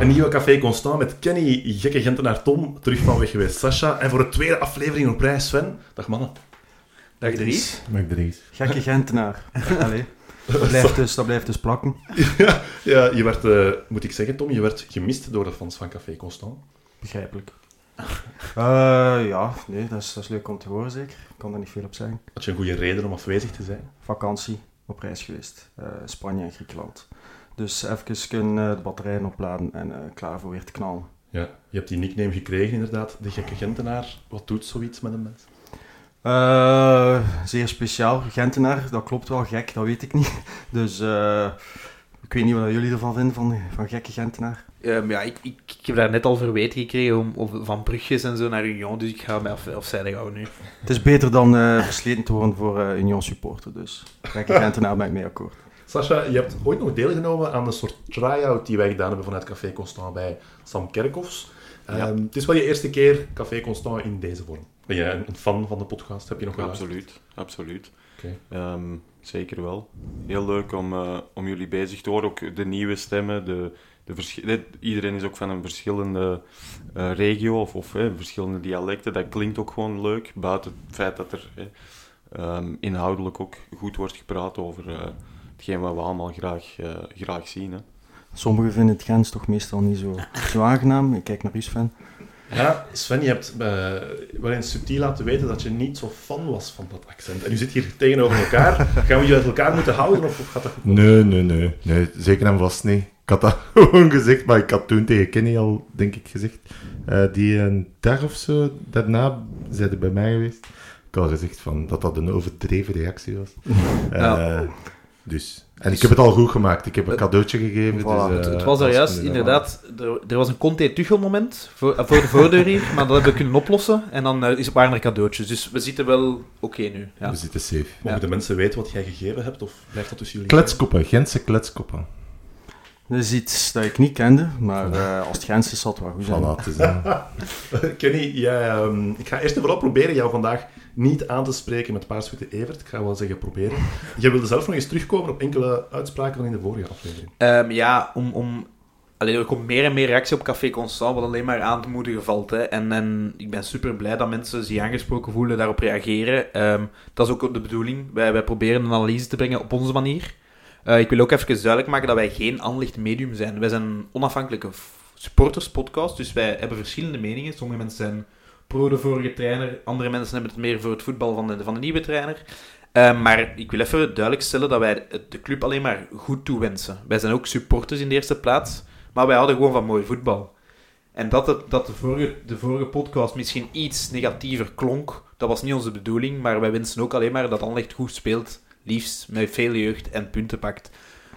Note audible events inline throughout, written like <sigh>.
Een nieuwe Café Constant met Kenny, gekke Gentenaar Tom, terug van weg geweest Sascha. En voor de tweede aflevering op prijs Sven. Dag mannen. Dag Dries. Mag Dries. Gekke Gentenaar. <laughs> Allee. Dat blijft, dus, dat blijft dus plakken. <laughs> ja, ja, je werd, eh, moet ik zeggen Tom, je werd gemist door de fans van Café Constant. Begrijpelijk. Eh, ja, nee, dat is, dat is leuk om te horen zeker. Ik kan daar niet veel op zeggen. Had je een goede reden om afwezig te zijn? Vakantie, op reis geweest. Eh, Spanje en Griekenland. Dus even kunnen de batterijen opladen en eh, klaar voor weer te knallen. Ja, je hebt die nickname gekregen inderdaad, de gekke Gentenaar. Wat doet zoiets met een mens? Eh, zeer speciaal. Gentenaar, dat klopt wel. Gek, dat weet ik niet. <laughs> Dus eh, ik weet niet wat jullie ervan vinden van, van gekke Gentenaar. Ehm, ja, ik, ik, ik heb daar net al verweten gekregen om, om- van Brugges en zo naar Union, dus ik ga mij af, afzijdig houden nu. Het is beter dan eh, versleten te worden voor eh Union supporter. Dus gekke Gentenaar ben ik mee akkoord. Sascha, je hebt ooit nog deelgenomen aan een soort try-out die wij gedaan hebben vanuit Café Constant bij Sam Kerkhoffs. Ja. Ehm, het is wel je eerste keer Café Constant in deze vorm. Ben jij een fan van de podcast? Heb je nog wel Absoluut, absoluut. Ehm, zeker wel. Heel leuk om, eh, om jullie bezig te horen. Ook de nieuwe stemmen. De, de dit- iedereen is ook van een verschillende eh, regio of, of eh, verschillende dialecten. Dat klinkt ook gewoon leuk. Buiten het feit dat er eh, ehm, inhoudelijk ook goed wordt gepraat over eh, hetgeen wat we allemaal graag, eh, graag zien. Hè. Sommigen vinden het Gens toch meestal niet zo, <laughs> zo aangenaam. Ik kijk naar u, Sven. Ja, Sven, je hebt eh, wel eens subtiel laten weten dat je niet zo fan was van dat accent. En u zit hier tegenover elkaar. <laughs> Gaan we je uit elkaar moeten houden of, of gaat dat goed? Nee, nee, nee, nee. Zeker en vast niet. Ik had dat <laughs> gewoon gezegd, maar ik had toen tegen Kenny al, denk ik, gezegd. eh, die een dag of zo daarna zijn bij mij geweest. Ik had gezegd van, dat dat een overdreven reactie was. Eh, Ja. Dus. En ik heb het al goed gemaakt. Ik heb een cadeautje gegeven. Voilà. dus, Het, eh, het was er juist, inderdaad, er, er was een Conte-Tuchel moment voor, eh, voor de voordeur hier, maar dat hebben we kunnen oplossen en dan eh, is waren er cadeautjes. Dus we zitten wel oké nu. Ja. We zitten safe. Mogen de mensen weten wat jij gegeven hebt of blijft dat tussen jullie? Kletskoppen, Gentse kletskoppen. Dat is iets dat ik niet kende, maar eh, als het Gens is, zal het wel goed zijn. Voilà, het is, eh, <laughs> Kenny, jij, ehm, ik ga eerst en vooral proberen jou vandaag niet aan te spreken met Paarswitte Evert. Ik ga wel zeggen proberen. Jij wilde zelf nog eens terugkomen op enkele uitspraken van in de vorige aflevering. Ehm, ja, om... om Allee, er komt meer en meer reactie op Café Constant, wat alleen maar aan te moedigen valt. Hè. En, en ik ben super blij dat mensen zich aangesproken voelen, daarop reageren. Ehm, dat is ook de bedoeling. Wij, wij proberen een analyse te brengen op onze manier. Eh, ik wil ook even duidelijk maken dat wij geen aanlicht medium zijn. Wij zijn een onafhankelijke supporterspodcast, dus wij hebben verschillende meningen. Sommige mensen zijn pro de vorige trainer, andere mensen hebben het meer voor het voetbal van de, van de nieuwe trainer. Eh, maar ik wil even duidelijk stellen dat wij de club alleen maar goed toewensen. Wij zijn ook supporters in de eerste plaats, maar wij houden gewoon van mooi voetbal. En dat, het, dat de, vorige, de vorige podcast misschien iets negatiever klonk, dat was niet onze bedoeling, maar wij wensen ook alleen maar dat Anderlecht goed speelt, liefst met veel jeugd en punten pakt.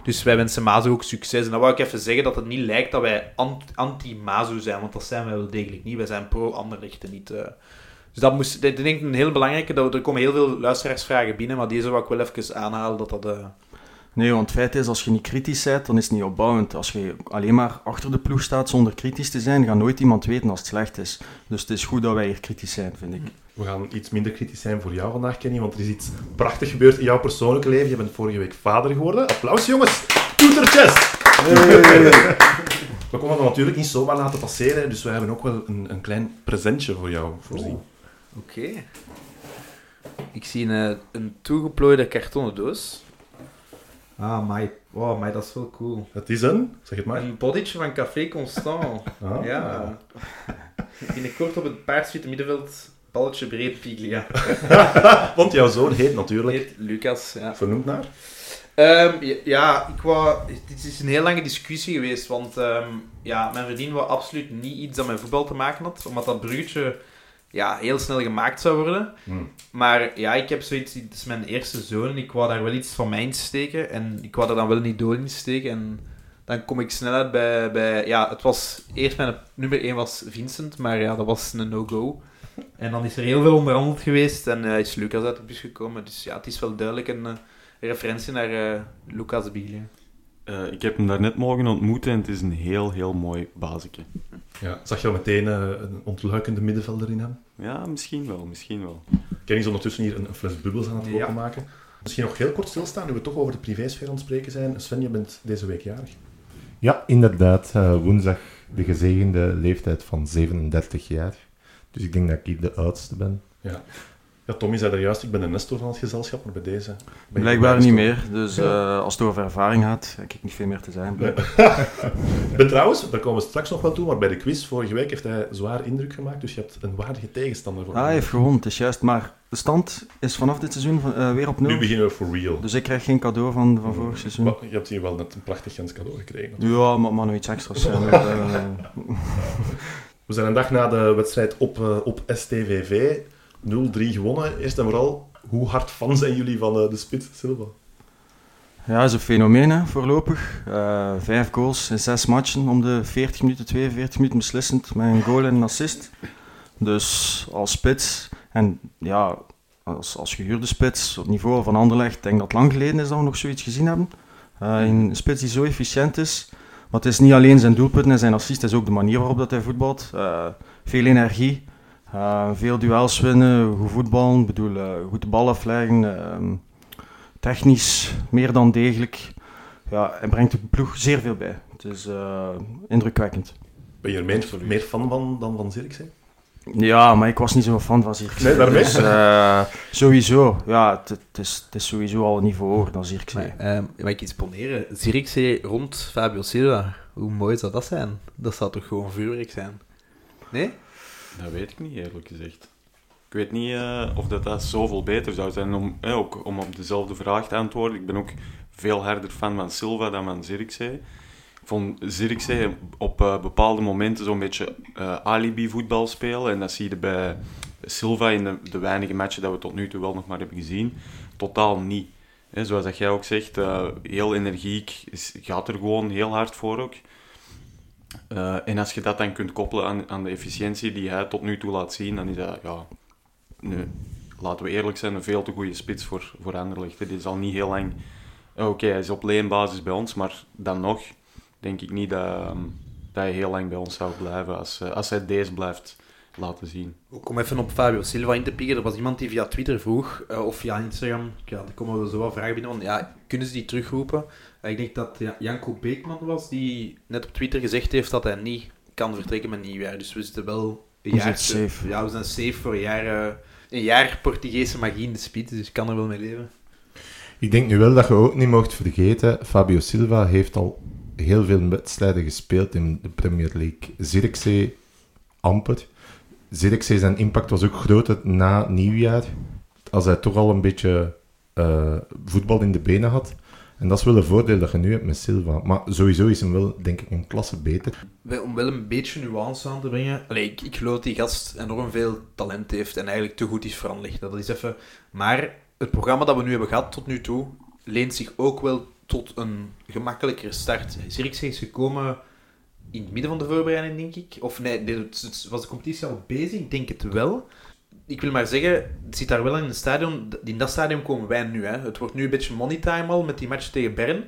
Dus wij wensen Mazo ook succes. En dan wou ik even zeggen dat het niet lijkt dat wij ant- anti-Mazo zijn, want dat zijn wij wel degelijk niet. Wij zijn pro-Anderlecht en niet... eh, dus dat moest, dat denk ik een heel belangrijke. Er komen heel veel luisteraarsvragen binnen, maar deze wou ik wel even aanhalen dat dat... eh, Nee, want het feit is, als je niet kritisch bent, dan is het niet opbouwend. Als je alleen maar achter de ploeg staat zonder kritisch te zijn, gaat nooit iemand weten als het slecht is. Dus het is goed dat wij hier kritisch zijn, vind ik. We gaan iets minder kritisch zijn voor jou vandaag, Kenny, want er is iets prachtig gebeurd in jouw persoonlijke leven. Je bent vorige week vader geworden. Applaus, jongens! Toetertjes! We konden dat natuurlijk niet zomaar laten passeren, dus we hebben ook wel een, een klein presentje voor jou voorzien. Oké. Ik zie een, een toegeplooide kartonnen doos. Ah, my. Wow, my, dat is wel cool. Het is een, zeg het maar. Een bodytje van Café Constant. <laughs> Ah. Ja. Binnenkort op het paarswitte middenveld, balletje breed Piglia. <laughs> Want jouw zoon heet natuurlijk, Heet Lucas, ja. vernoemd naar. Ehm, ja, ik wou... Dit is een heel lange discussie geweest, want ehm, ja, mijn vriendin wou absoluut niet iets dat met voetbal te maken had, omdat dat bruggetje ja, heel snel gemaakt zou worden. Hmm. Maar ja, ik heb zoiets, het is mijn eerste zoon en ik wou daar wel iets van mij in steken. En ik wou er dan wel niet door in steken. En dan kom ik snel uit bij, bij... Ja, het was... Eerst mijn nummer 1 was Vincent, maar ja, dat was een no-go. En dan is er heel veel onderhandeld geweest en eh, is Lucas uit de bus gekomen. Dus ja, het is wel duidelijk een eh, referentie naar eh, Lucas Biglia. Eh, ik heb hem daarnet mogen ontmoeten en het is een heel, heel mooi bazetje. Ja, zag je al meteen eh, een ontluikende middenvelder in hem? Ja, misschien wel, misschien wel. Kenny is ondertussen hier een, een fles bubbels aan het Ja. openmaken. Misschien nog heel kort stilstaan, nu we toch over de privésfeer aan het spreken zijn. Sven, je bent deze week jarig. Ja, inderdaad. eh, woensdag de gezegende leeftijd van 37 jaar. Dus ik denk dat ik hier de oudste ben. Ja. Ja, Tommy zei er juist, ik ben de Nestor van het gezelschap, maar bij deze... Blijkbaar niet meer. Dus eh, als het over ervaring gaat, heb ik niet veel meer te zeggen. Nee. <laughs> Ben trouwens, daar komen we straks nog wel toe, maar bij de quiz vorige week heeft hij zwaar indruk gemaakt, dus je hebt een waardige tegenstander voor Ah, hij heeft gewonnen, het is juist. Maar de stand is vanaf dit seizoen eh, weer op Nu nul. beginnen we for real. Dus ik krijg geen cadeau van, van vorig seizoen. Maar je hebt hier wel net een prachtig Gens cadeau gekregen. Ja, maar, maar nog iets extra's. <laughs> eh, We zijn een dag na de wedstrijd op, op STVV 0-3 gewonnen. Eerst en vooral, hoe hard fan zijn jullie van eh, de spits Silva? Ja, dat is een fenomeen hè, voorlopig. Eh, vijf goals in zes matchen om de 40 minuten, 42 minuten beslissend met een goal en een assist. Dus als spits en ja, als, als gehuurde spits op niveau van Anderlecht, denk dat lang geleden is dat we nog zoiets gezien hebben. Eh, een spits die zo efficiënt is. Maar het is niet alleen zijn doelpunten en zijn assist, het is ook de manier waarop dat hij voetbalt. Veel energie, eh, veel duels winnen, goed voetballen, ik bedoel, eh, goed de bal afleggen. ehm, technisch meer dan degelijk. Ja, hij brengt de ploeg zeer veel bij. Het is eh, indrukwekkend. Ben je er meer, meer fan van dan van Zirkzee? Ja, maar ik was niet zo'n fan van Zirkzee. Nee, daarmee? Dus, eh, sowieso. Ja, het, is, het is sowieso al een niveau hoger dan Zirkzee. Maar, ehm, mag ik iets poneren? Zirkzee rond Fabio Silva. Hoe mooi zou dat zijn? Dat zou toch gewoon vuurwerk zijn? Nee? Dat weet ik niet, eerlijk gezegd. Ik weet niet eh, of dat, dat zoveel beter zou zijn om, eh, ook om op dezelfde vraag te antwoorden. Ik ben ook veel harder fan van Silva dan van Zirkzee. Ik vond Zirkzee op eh, bepaalde momenten zo'n beetje alibi-voetbal spelen. En dat zie je bij Silva in de, de weinige matchen dat we tot nu toe wel nog maar hebben gezien. Totaal niet. Zoals dat jij ook zegt, heel energiek, gaat er gewoon heel hard voor ook. Eh, en als je dat dan kunt koppelen aan, aan de efficiëntie die hij tot nu toe laat zien, dan is dat, ja, nee, laten we eerlijk zijn, een veel te goede spits voor, voor Anderlecht. Dit is al niet heel lang... eh, Oké, hij is op leenbasis bij ons, maar dan nog denk ik niet dat, ehm, dat hij heel lang bij ons zou blijven als, eh, als hij deze blijft laten zien. Ook om even op Fabio Silva in te pikken. Er was iemand die via Twitter vroeg, eh, of via Instagram, ja, daar komen we zo wat vragen binnen, van, ja, kunnen ze die terugroepen? Eh, ik denk dat ja, Janko Beekman was, die net op Twitter gezegd heeft dat hij niet kan vertrekken met nieuwjaar. Dus we zitten wel een We jaar... zitten safe. Ja, we zijn safe voor een jaar, eh, een jaar Portugese magie in de spits, dus ik kan er wel mee leven. Ik denk nu wel dat je ook niet mocht vergeten, Fabio Silva heeft al heel veel wedstrijden gespeeld in de Premier League. Zirkzee amper. Zirkzee zijn impact was ook groter na nieuwjaar, als hij toch al een beetje eh, voetbal in de benen had. En dat is wel een voordeel dat je nu hebt met Silva. Maar sowieso is hem wel, denk ik, een klasse beter. Om wel een beetje nuance aan te brengen. Ik, ik geloof dat die gast enorm veel talent heeft en eigenlijk te goed is voor. Dat is even... Maar het programma dat we nu hebben gehad tot nu toe leent zich ook wel tot een gemakkelijkere start. Zirkzee is gekomen in het midden van de voorbereiding, denk ik. Of nee, het- het- was de competitie al bezig? Ik denk het wel. Ik wil maar zeggen, het zit daar wel in een stadion. In dat stadion komen wij nu. Hè. Het wordt nu een beetje money time al met die match tegen Bern.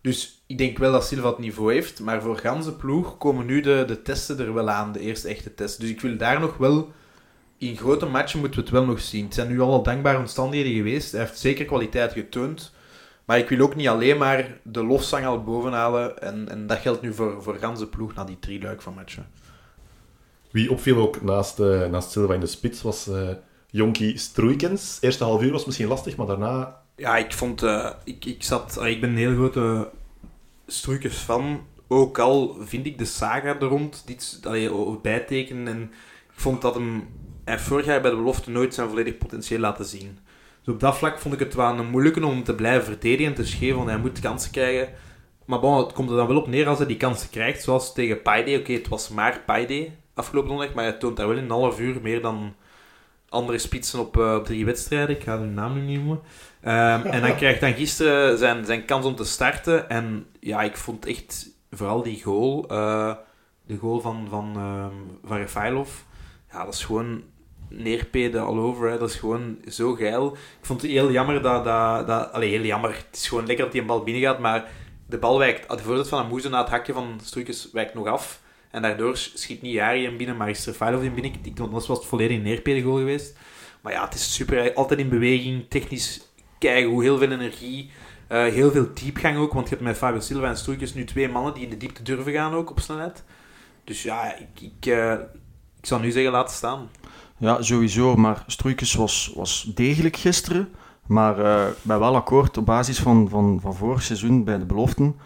Dus ik denk wel dat Silva het niveau heeft, maar voor ganse ploeg komen nu de, de testen er wel aan, de eerste echte testen. Dus ik wil daar nog wel, in grote matchen moeten we het wel nog zien. Het zijn nu al dankbare omstandigheden geweest, hij heeft zeker kwaliteit getoond, maar ik wil ook niet alleen maar de lofzang al bovenhalen en, en dat geldt nu voor, voor ganse ploeg na die drie luik van matchen. Wie opviel ook naast, eh, naast Silva in de spits was eh Jonky Stroeikens. Eerste half uur was misschien lastig, maar daarna... Ja, ik vond... eh, ik, ik, zat, ik ben een heel grote Struikers fan. Ook al vind ik de saga er rond dit allee, bijtekenen. En ik vond dat hem... Hij vorig jaar bij de belofte nooit zijn volledig potentieel laten zien. Dus op dat vlak vond ik het wel een moeilijke om te blijven verdedigen en te schreeuwen, want hij moet kansen krijgen. Maar bon, het komt er dan wel op neer als hij die kansen krijgt, zoals tegen Paide. Oké, het was maar Paide afgelopen donderdag, maar hij toont daar wel in een half uur meer dan andere spitsen op, eh, op drie wedstrijden. Ik ga hun naam nu niet noemen. Ehm, en dan krijgt dan gisteren zijn, zijn kans om te starten. En ja, ik vond echt vooral die goal, eh, de goal van, van, ehm van ja, dat is gewoon neerpeden all over. Hè. Dat is gewoon zo geil. Ik vond het heel jammer dat... dat, dat allee, heel jammer. Het is gewoon lekker dat die een bal binnengaat, maar de bal wijkt... De voorzet van Amoeze na het hakje van Struikens wijkt nog af. En daardoor schiet niet Jari hem binnen, maar is Refailov in binnen. Ik- anders was het volledig een neerpeden goal geweest. Maar ja, het is super. Altijd in beweging, technisch keigoed, heel veel energie. Eh, heel veel diepgang ook, want je hebt met Fabio Silva en Stroeikens nu twee mannen die in de diepte durven gaan ook op snelheid. Dus ja, ik, ik, eh, ik zou nu zeggen laten staan. Ja, sowieso. Maar Stroeikens was, was degelijk gisteren. Maar ben wel akkoord op basis van, van, van vorig seizoen bij de beloften.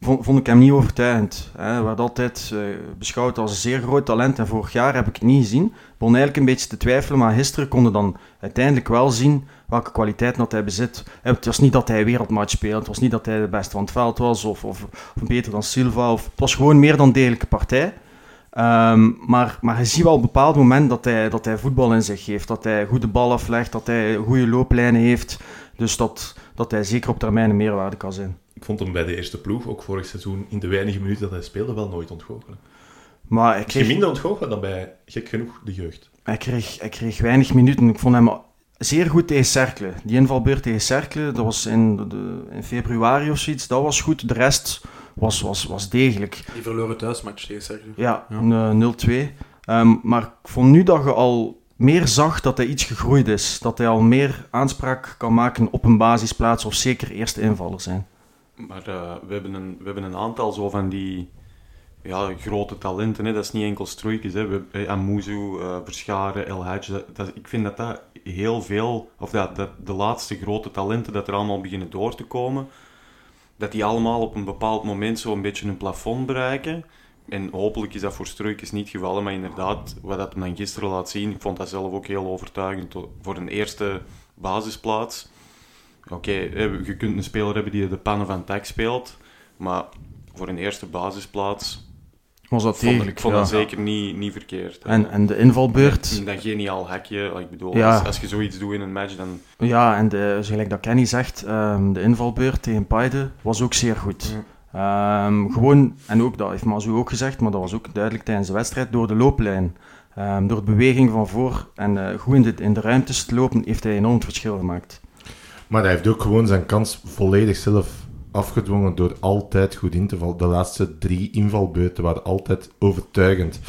Vond, ik hem niet overtuigend. Hij werd altijd eh, beschouwd als een zeer groot talent. En vorig jaar heb ik het niet gezien. Ik begon eigenlijk een beetje te twijfelen. Maar gisteren konden dan uiteindelijk wel zien welke kwaliteiten dat hij bezit. Eh, Het was niet dat hij wereldmatch speelde. Het was niet dat hij de beste van het veld was. Of, of, of beter dan Silva. Of, het was gewoon meer dan degelijke partij. Ehm, maar, maar je ziet wel op een bepaald moment dat hij, dat hij voetbal in zich heeft. Dat hij goede bal aflegt, dat hij goede looplijnen heeft. Dus dat, dat hij zeker op termijn een meerwaarde kan zijn. Ik vond hem bij de eerste ploeg, ook vorig seizoen, in de weinige minuten dat hij speelde, wel nooit ontgoochelen. Maar hij kreeg, minder ontgoochelen dan bij, gek genoeg, de jeugd. hij, kreeg, hij kreeg weinig minuten. Ik vond hem zeer goed tegen Cercle. Die invalbeurt tegen Cercle, dat was in, de, in februari of zoiets. Dat was goed. De rest was, was, was degelijk. Die verloren thuismatch tegen Cercle. Ja, een, eh, 0-2. Ehm, maar ik vond nu dat je al meer zag dat hij iets gegroeid is. Dat hij al meer aanspraak kan maken op een basisplaats of zeker eerste invaller zijn. Maar eh, we, hebben een, we hebben een aantal zo van die ja, grote talenten. Hè. Dat is niet enkel Stroeikens. Hè. We, eh, Amuzu, eh, Verscharen, El Hadj. Dat, dat- ik vind dat dat heel veel... Of dat, dat de laatste grote talenten dat er allemaal beginnen door te komen... Dat die allemaal op een bepaald moment zo een beetje een plafond bereiken. En hopelijk is dat voor Stroeikens niet het geval. Maar inderdaad, wat dat dan gisteren laat zien... Ik vond dat zelf ook heel overtuigend. Voor een eerste basisplaats... Oké, je kunt een speler hebben die de pannen van tak speelt, maar voor een eerste basisplaats Was dat vond ik vond ja. dat zeker niet, niet verkeerd. hè. En, en de invalbeurt... Dat geniaal hekje, ik bedoel, Ja. als, als je zoiets doet in een match, dan... Ja, en de, gelijk dat Kenny zegt, ehm, de invalbeurt tegen Paide was ook zeer goed. Ehm, gewoon, en ook, dat heeft Mazu ook gezegd, maar dat was ook duidelijk tijdens de wedstrijd, door de looplijn. Ehm, door de beweging van voor en eh, goed in de, in de ruimtes te lopen, heeft hij enorm het verschil gemaakt. Maar hij heeft ook gewoon zijn kans volledig zelf afgedwongen door altijd goed in te vallen. De laatste drie invalbeurten waren altijd overtuigend.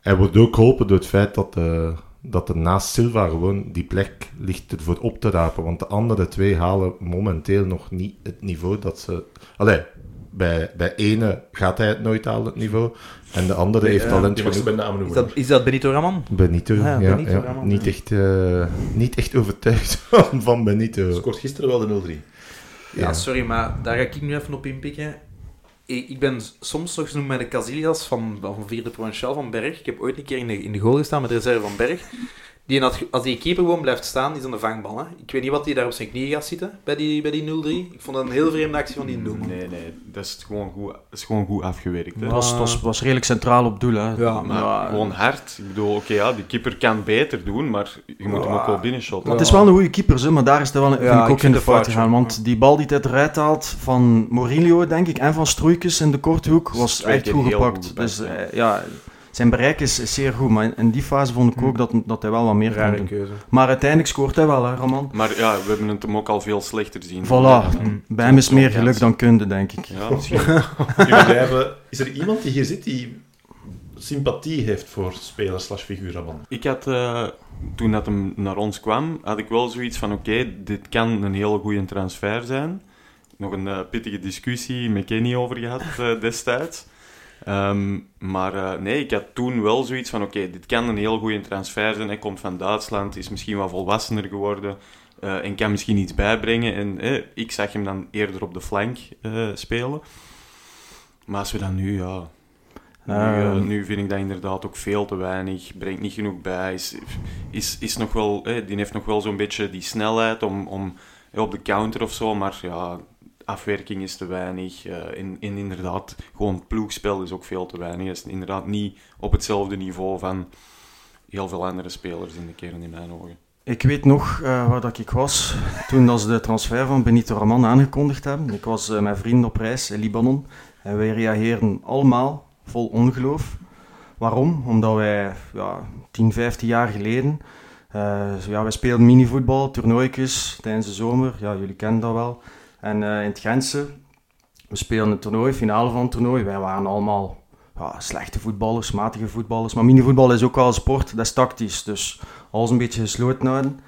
Hij wordt ook geholpen door het feit dat, eh, dat er naast Silva gewoon die plek ligt ervoor op te rapen. Want de andere twee halen momenteel nog niet het niveau dat ze... Allee, bij, bij ene gaat hij het nooit halen, het niveau. En de andere heeft ja, talent genoeg. Is dat, is dat Benito Raman? Benito, Ah, ja, ja, Benito ja. Raman, niet, echt, eh, niet echt overtuigd van, <laughs> van Benito. Scoort gisteren wel de 0-3. Ja, sorry, maar daar ga ik nu even op inpikken. Ik, ik ben soms nog genoemd met de Casillas van, van Vierde Provinciaal van Berg. Ik heb ooit een keer in de, in de goal gestaan met de reserve van Berg. Die had, als die keeper gewoon blijft staan, is aan de vangbal. Hè. Ik weet niet wat hij daar op zijn knieën gaat zitten bij die, bij die 0-3. Ik vond dat een heel vreemde actie van die doelman. Nee, nee, dat is gewoon goed, dat is gewoon goed afgewerkt. Het was, het was, was redelijk centraal op doel. Hè. Ja, Maar Ja, gewoon hard. Ik bedoel, oké, ja, die keeper kan beter doen, maar je moet hem ook wel binnenshotten. Maar het is wel een goede keeper, hè, maar daar is hij wel, vind Ja, ik ik ook vind in de fout gegaan. ja. Want die bal die hij eruit haalt van Morillo, denk ik, en van Stroeikens in de korte hoek, was echt goed gepakt. goed dus gepakt, eh, ja, zijn bereik is, is zeer goed. Maar in, die fase vond ik ook dat, dat hij wel wat meer kon Rare keuze. Maar uiteindelijk scoort hij wel, hè, Roman. Maar ja, we hebben het hem ook al veel slechter zien. Voilà. Ja, Bij hem is meer geluk dan kunde, denk ik. Ja, misschien. <laughs> Is er iemand die hier zit die sympathie heeft voor speler slash figuur? Ik had, eh, toen dat hem naar ons kwam, had ik wel zoiets van, oké, dit kan een hele goede transfer zijn. Nog een eh, pittige discussie met Kenny over gehad eh, destijds. Ehm, maar eh, nee, ik had toen wel zoiets van, oké, dit kan een heel goede transfer zijn. Hij komt van Duitsland, is misschien wat volwassener geworden eh, en kan misschien iets bijbrengen. En eh, ik zag hem dan eerder op de flank spelen. Maar als we dan nu, ja, nu, eh, Ehm. nu vind ik dat inderdaad ook veel te weinig. Brengt niet genoeg bij. Is, is, is nog wel, eh, die heeft nog wel zo'n beetje die snelheid om, om op de counter of zo. Maar ja, afwerking is te weinig. eh en, inderdaad, gewoon ploegspel is ook veel te weinig. Het is inderdaad niet op hetzelfde niveau van heel veel andere spelers in de kern in mijn ogen. Ik weet nog eh, waar dat ik was toen dat ze de transfer van Benito Raman aangekondigd hebben. Ik was eh, met vrienden op reis in Libanon en wij reageerden allemaal vol ongeloof. Waarom? Omdat wij ja, 10, 15 jaar geleden, zo ja, wij speelden minivoetbal, toernooitjes tijdens de zomer. Ja, jullie kennen dat wel. En eh, in het Gentse, we speelden een toernooi, finale van het toernooi. Wij waren allemaal ja, slechte voetballers, matige voetballers. Maar minivoetbal is ook wel een sport, dat is tactisch. Dus alles een beetje gesloten houden.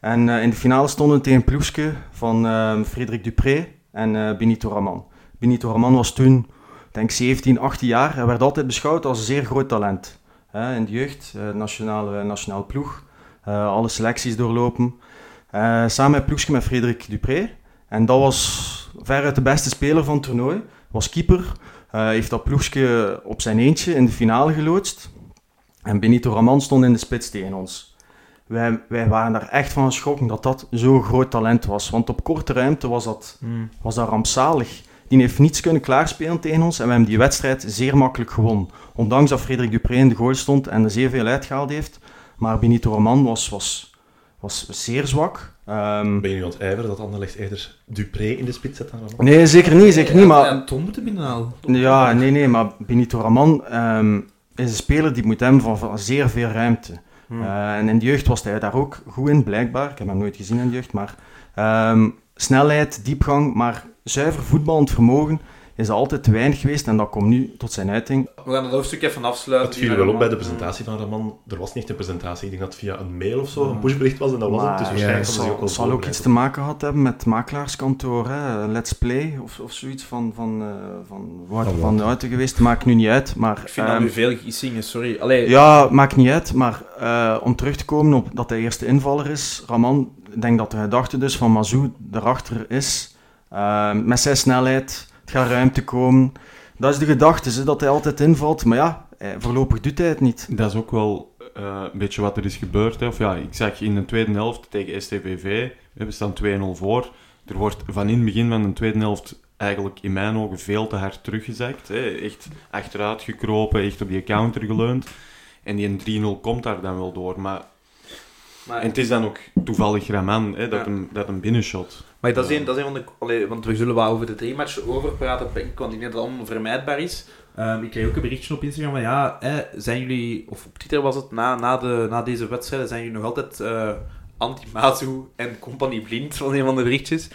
En eh, in de finale stonden tegen een ploegje van uh, Frederik Dupré en uh, Benito Raman. Benito Raman was toen, denk 17, 18 jaar. Hij werd altijd beschouwd als een zeer groot talent. in de jeugd, nationale, nationale ploeg. alle selecties doorlopen. samen met ploegje met Frederik Dupré. En dat was veruit de beste speler van het toernooi. Was keeper. heeft dat ploegje op zijn eentje in de finale geloodst. En Benito Raman stond in de spits tegen ons. Wij, wij waren daar echt van geschrokken dat dat zo'n groot talent was. Want op korte ruimte was dat, Hmm. was dat rampzalig. Die heeft niets kunnen klaarspelen tegen ons en we hebben die wedstrijd zeer makkelijk gewonnen. Ondanks dat Frederik Dupré in de goal stond en er zeer veel uitgehaald heeft. Maar Benito Raman was, was, was zeer zwak. Ehm, Ben je nu aan het ijveren dat Anderlecht eerder Dupré in de spits zet dan Raman? nee, zeker niet, zeker niet. Maar En Ton moeten binnenhalen. Ja, nee, nee, maar Benito Raman ehm, is een speler die moet hebben van, van zeer veel ruimte. Hmm. Eh, en in de jeugd was hij daar ook goed in, blijkbaar. Ik heb hem nooit gezien in de jeugd, maar ehm, snelheid, diepgang, maar zuiver voetballend vermogen is altijd te weinig geweest en dat komt nu tot zijn uiting. We gaan het hoofdstuk even afsluiten. Het viel wel op bij de presentatie van Raman. Er was niet echt een presentatie. Ik denk dat het via een mail of zo een pushbericht was en dat was het. Dus waarschijnlijk het ze ook zal, ook iets te maken gehad hebben met het makelaarskantoor, hè? Let's Play of, of zoiets van, van, eh, van Wouter Van van de Houten geweest. Maakt nu niet uit, maar... Ik vind ehm, dat nu veel gissingen, sorry. Allee, Ja, maakt niet uit, maar eh, om terug te komen op dat hij eerste invaller is, Raman, ik denk dat de gedachte dus van Mazou erachter is, eh, met zijn snelheid, gaat ruimte komen. Dat is de gedachte, hè, dat hij altijd invalt, maar ja, eh, voorlopig doet hij het niet. Dat is ook wel eh, een beetje wat er is gebeurd. Hè. Of ja, ik zag in de tweede helft tegen STVV, we staan 2-0 voor. Er wordt van in het begin van de tweede helft eigenlijk in mijn ogen veel te hard teruggezakt. Hè. Echt achteruit gekropen, echt op die counter geleund. En die 3-0 komt daar dan wel door. Maar, maar, en het is dan ook toevallig Raman hè, dat, Ja. hem, dat hem binnenshot. Maar dat is een, dat is een van de... Allee, want we zullen wel over de drie matchen over praten, want ik denk dat dat onvermijdbaar is. Ehm, ik kreeg ook een berichtje op Instagram van, ja, hè, zijn jullie, of op Twitter was het, na, na, de, na deze wedstrijden, zijn jullie nog altijd eh anti-Mazu en compagnie blind, van een van de berichtjes.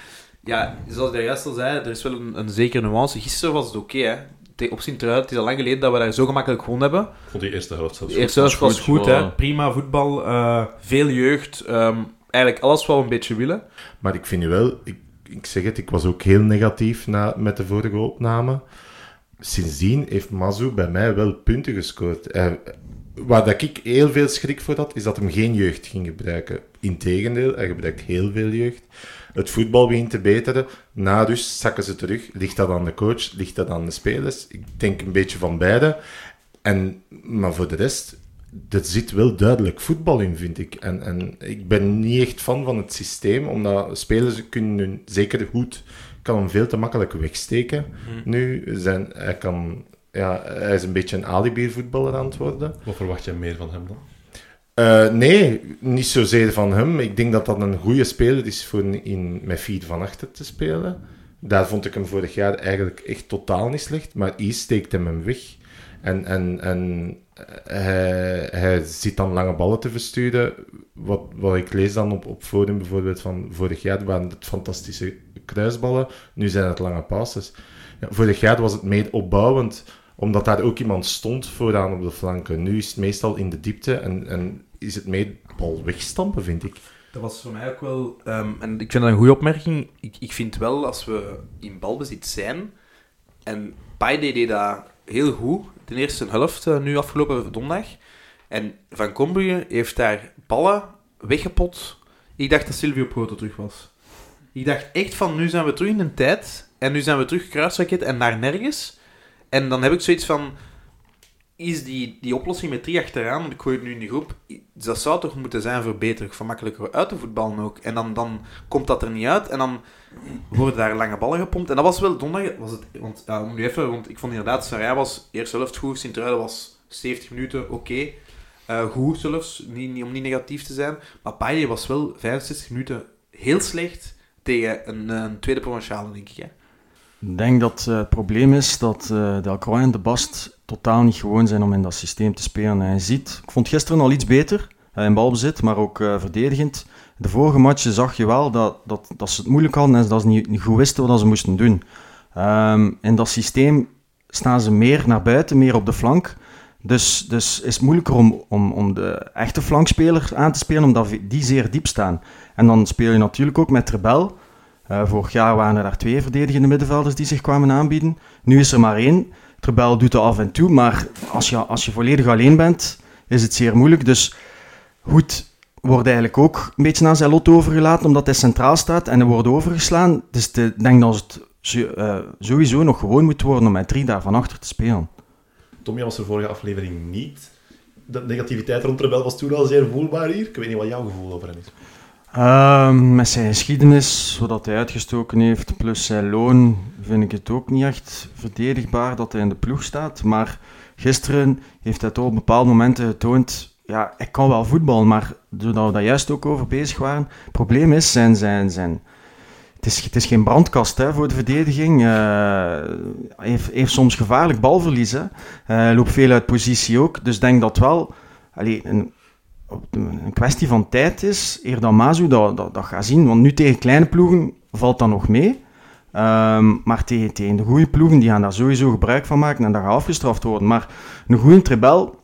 Ja, zoals ik daar juist al zei, er is wel een, een zekere nuance. Gisteren was het oké, hè. Te- Op Sint-Truiden, het is al lang geleden dat we daar zo gemakkelijk gewonnen hebben. Ik vond die eerste helft zelfs De eerste helft was goed, goed, hè. Prima voetbal, eh, veel jeugd. ehm, eigenlijk alles wat we een beetje willen. Maar ik vind nu wel, ik, ik zeg het, ik was ook heel negatief na, met de vorige opname. Sindsdien heeft Mazu bij mij wel punten gescoord. Hij- waar dat ik heel veel schrik voor had, is dat hem geen jeugd ging gebruiken. Integendeel, hij gebruikt heel veel jeugd. Het voetbal begint te beteren. Na rust zakken ze terug. Ligt dat aan de coach? Ligt dat aan de spelers? Ik denk een beetje van beide. En, maar voor de rest, er zit wel duidelijk voetbal in, vind ik. En, en ik ben niet echt fan van het systeem, omdat spelers kunnen hun, zeker goed, kan hem veel te makkelijk wegsteken. Nu, zijn, hij, kan, ja, hij is een beetje een alibi-voetballer aan het worden. Wat verwacht jij meer van hem dan? Eh, nee, niet zozeer van hem. Ik denk dat dat een goede speler is voor in, met vier van achter te spelen. Daar vond ik hem vorig jaar eigenlijk echt totaal niet slecht. Maar hier steekt hem hem weg. En, en, en hij, hij zit dan lange ballen te versturen. Wat, wat ik lees dan op, op forum bijvoorbeeld van vorig jaar waren het fantastische kruisballen. Nu zijn het lange passes. Ja, vorig jaar was het meer opbouwend omdat daar ook iemand stond vooraan op de flanken. Nu is het meestal in de diepte en, en is het meer bal wegstampen, vind ik. Dat was voor mij ook wel... ehm, en ik vind dat een goede opmerking. Ik, ik vind wel, als we in balbezit zijn... En Paide deed dat heel goed, de eerste helft, eh, nu afgelopen donderdag. En Van Combrugge heeft daar ballen weggepot. Ik dacht dat Silvio Proto terug was. Ik dacht echt van, nu zijn we terug in een tijd. En nu zijn we terug kruisraket en naar nergens. En dan heb ik zoiets van... Is die, die oplossing met drie achteraan, want ik gooi het nu in de groep, dat zou toch moeten zijn voor beter, gemakkelijker uit te voetballen ook. En dan, dan komt dat er niet uit en dan worden daar lange ballen gepompt. En dat was wel donderdag, was het, want, om nu even, want ik vond inderdaad, Saraya was eerste helft goed, Sint-Truiden was 70 minuten oké. Eh, goed zelfs, niet, niet, om niet negatief te zijn. Maar Paille was wel 65 minuten heel slecht tegen een, een tweede provinciale, denk ik. Hè. Ik denk dat eh, het probleem is dat eh Delcroix en De Bast totaal niet gewoon zijn om in dat systeem te spelen. En je ziet, ik vond gisteren al iets beter eh, in balbezit, maar ook verdedigend. De vorige matchen zag je wel dat, dat, dat ze het moeilijk hadden en dat ze niet, goed wisten wat ze moesten doen. Ehm, in dat systeem staan ze meer naar buiten, meer op de flank. Dus, dus is het moeilijker om, om, om de echte flankspeler aan te spelen, omdat die zeer diep staan. En dan speel je natuurlijk ook met Rebel. Uh, vorig jaar waren er twee verdedigende middenvelders die zich kwamen aanbieden. Nu is er maar één. Rebel doet het af en toe, maar als je, als je volledig alleen bent, is het zeer moeilijk. Dus goed, wordt eigenlijk ook een beetje aan zijn lot overgelaten, omdat hij centraal staat en er wordt overgeslaan. Dus ik denk dat het uh, sowieso nog gewoon moet worden om met drie daar van achter te spelen. Tommy was er vorige aflevering niet. De negativiteit rond Rebel was toen al zeer voelbaar hier. Ik weet niet wat jouw gevoel over hem is. Ehm, met zijn geschiedenis, zodat hij uitgestoken heeft, plus zijn loon, vind ik het ook niet echt verdedigbaar dat hij in de ploeg staat. Maar gisteren heeft hij toch op bepaalde momenten getoond, ja, ik kan wel voetballen, maar doordat we daar juist ook over bezig waren, het probleem is zijn, zijn, zijn het is, het is geen brandkast hè, voor de verdediging. Uh, hij heeft, heeft, soms gevaarlijk balverlies. Hè. Uh, loopt veel uit positie ook. Dus denk dat wel allee, een, een kwestie van tijd is, eer dan Mazu dat, dat, dat gaat zien. Want nu tegen kleine ploegen valt dat nog mee. Um, maar tegen, tegen de goede ploegen, die gaan daar sowieso gebruik van maken en dat gaat afgestraft worden. Maar een goede trebel